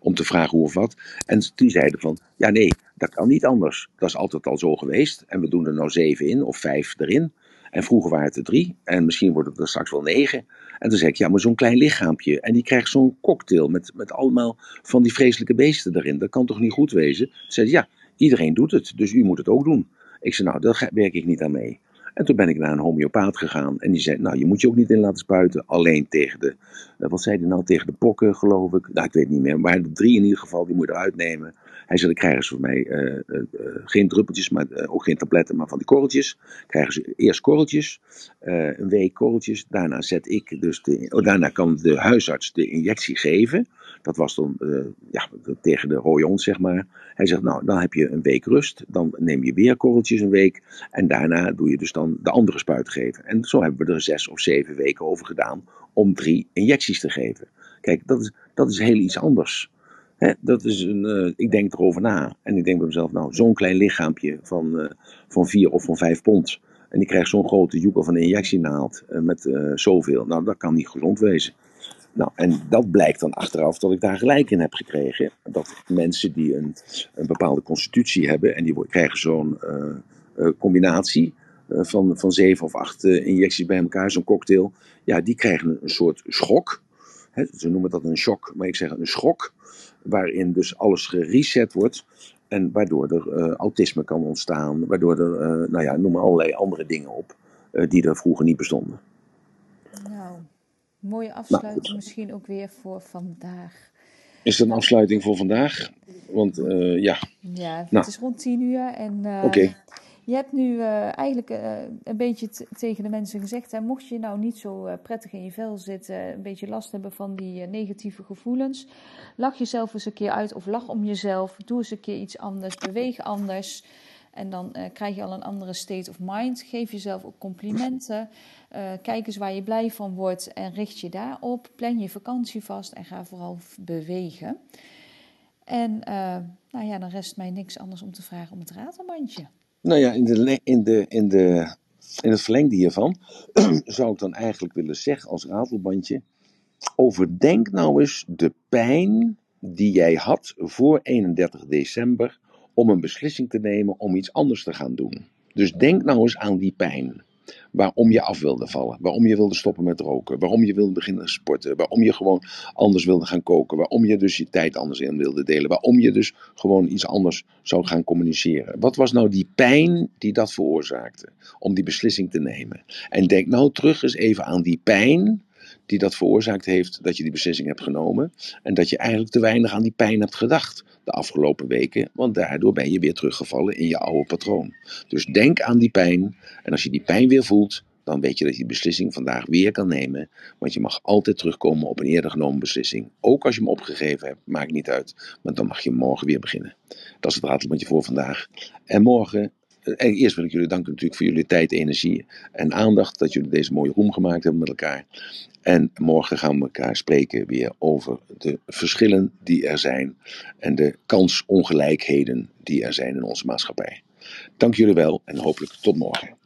om te vragen hoe of wat. En die zeiden van, ja nee, dat kan niet anders. Dat is altijd al zo geweest. En we doen er nou zeven in of vijf erin. En vroeger waren het er drie. En misschien worden het er straks wel negen. En dan zeg ik, ja, maar zo'n klein lichaampje. En die krijgt zo'n cocktail met, met allemaal van die vreselijke beesten erin. Dat kan toch niet goed wezen? Ze zei, ja, iedereen doet het, dus u moet het ook doen. Ik zei, nou, daar werk ik niet aan mee. En toen ben ik naar een homeopaat gegaan. En die zei, nou, je moet je ook niet in laten spuiten. Alleen tegen de, eh, wat zei hij nou, tegen de pokken, geloof ik. Nou, ik weet niet meer. Maar de drie in ieder geval, die moet je eruit nemen. Hij zei, dan krijgen ze voor mij uh, uh, geen druppeltjes, maar ook geen tabletten, maar van die korreltjes. Krijgen ze eerst korreltjes, een week korreltjes. Daarna zet ik dus oh, daarna kan de huisarts de injectie geven. Dat was dan ja, tegen de rooion, zeg maar. Hij zegt, nou, dan heb je een week rust. Dan neem je weer korreltjes een week. En daarna doe je dus dan de andere spuit geven. En zo hebben we er zes of zeven weken over gedaan om drie injecties te geven. Kijk, dat is, dat is heel iets anders. Dat is een, uh, ik denk erover na. En ik denk bij mezelf, nou, zo'n klein lichaampje van, uh, van vier of van vijf pond. En die krijgt zo'n grote joekel van een injectienaald met uh, zoveel. Nou, dat kan niet gezond wezen. Nou, en dat blijkt dan achteraf dat ik daar gelijk in heb gekregen. Dat mensen die een, een bepaalde constitutie hebben en die krijgen zo'n combinatie van, van zeven of acht injecties bij elkaar, zo'n cocktail, ja, die krijgen een soort schok. Ze noemen dat een shock, maar ik zeg een schok, waarin dus alles gereset wordt. En waardoor er uh, autisme kan ontstaan, waardoor er, uh, nou ja, noem maar allerlei andere dingen op, uh, die er vroeger niet bestonden. Nou, mooie afsluiting nou, misschien ook weer voor vandaag. Is het een afsluiting voor vandaag? Want ja. Ja, het nou. is rond tien uur en Oké. Je hebt nu uh, eigenlijk uh, een beetje tegen de mensen gezegd: hè, mocht je nou niet zo uh, prettig in je vel zitten, een beetje last hebben van die negatieve gevoelens, lach jezelf eens een keer uit of lach om jezelf. Doe eens een keer iets anders, beweeg anders. En dan krijg je al een andere state of mind. Geef jezelf ook complimenten. kijk eens waar je blij van wordt en richt je daarop. Plan je vakantie vast en ga vooral bewegen. En nou ja, dan rest mij niks anders om te vragen om het ratelbandje. Nou ja, in, de, in, de, in, de, in het verlengde hiervan zou ik dan eigenlijk willen zeggen als ratelbandje: overdenk nou eens de pijn die jij had voor 31 december om een beslissing te nemen om iets anders te gaan doen. Dus denk nou eens aan die pijn waarom je af wilde vallen, waarom je wilde stoppen met roken, waarom je wilde beginnen sporten, waarom je gewoon anders wilde gaan koken, waarom je dus je tijd anders in wilde delen, waarom je dus gewoon iets anders zou gaan communiceren. Wat was nou die pijn die dat veroorzaakte? Om die beslissing te nemen? En denk nou terug eens even aan die pijn die dat veroorzaakt heeft dat je die beslissing hebt genomen. En dat je eigenlijk te weinig aan die pijn hebt gedacht de afgelopen weken, want daardoor ben je weer teruggevallen in je oude patroon. Dus denk aan die pijn en als je die pijn weer voelt, dan weet je dat je die beslissing vandaag weer kan nemen. Want je mag altijd terugkomen op een eerder genomen beslissing. Ook als je hem opgegeven hebt, maakt niet uit. Maar dan mag je morgen weer beginnen. Dat is het ratelbandje voor vandaag. En morgen eh, eerst wil ik jullie danken natuurlijk voor jullie tijd, energie en aandacht. Dat jullie deze mooie room gemaakt hebben met elkaar. En morgen gaan we elkaar spreken weer over de verschillen die er zijn. En de kansongelijkheden die er zijn in onze maatschappij. Dank jullie wel en hopelijk tot morgen.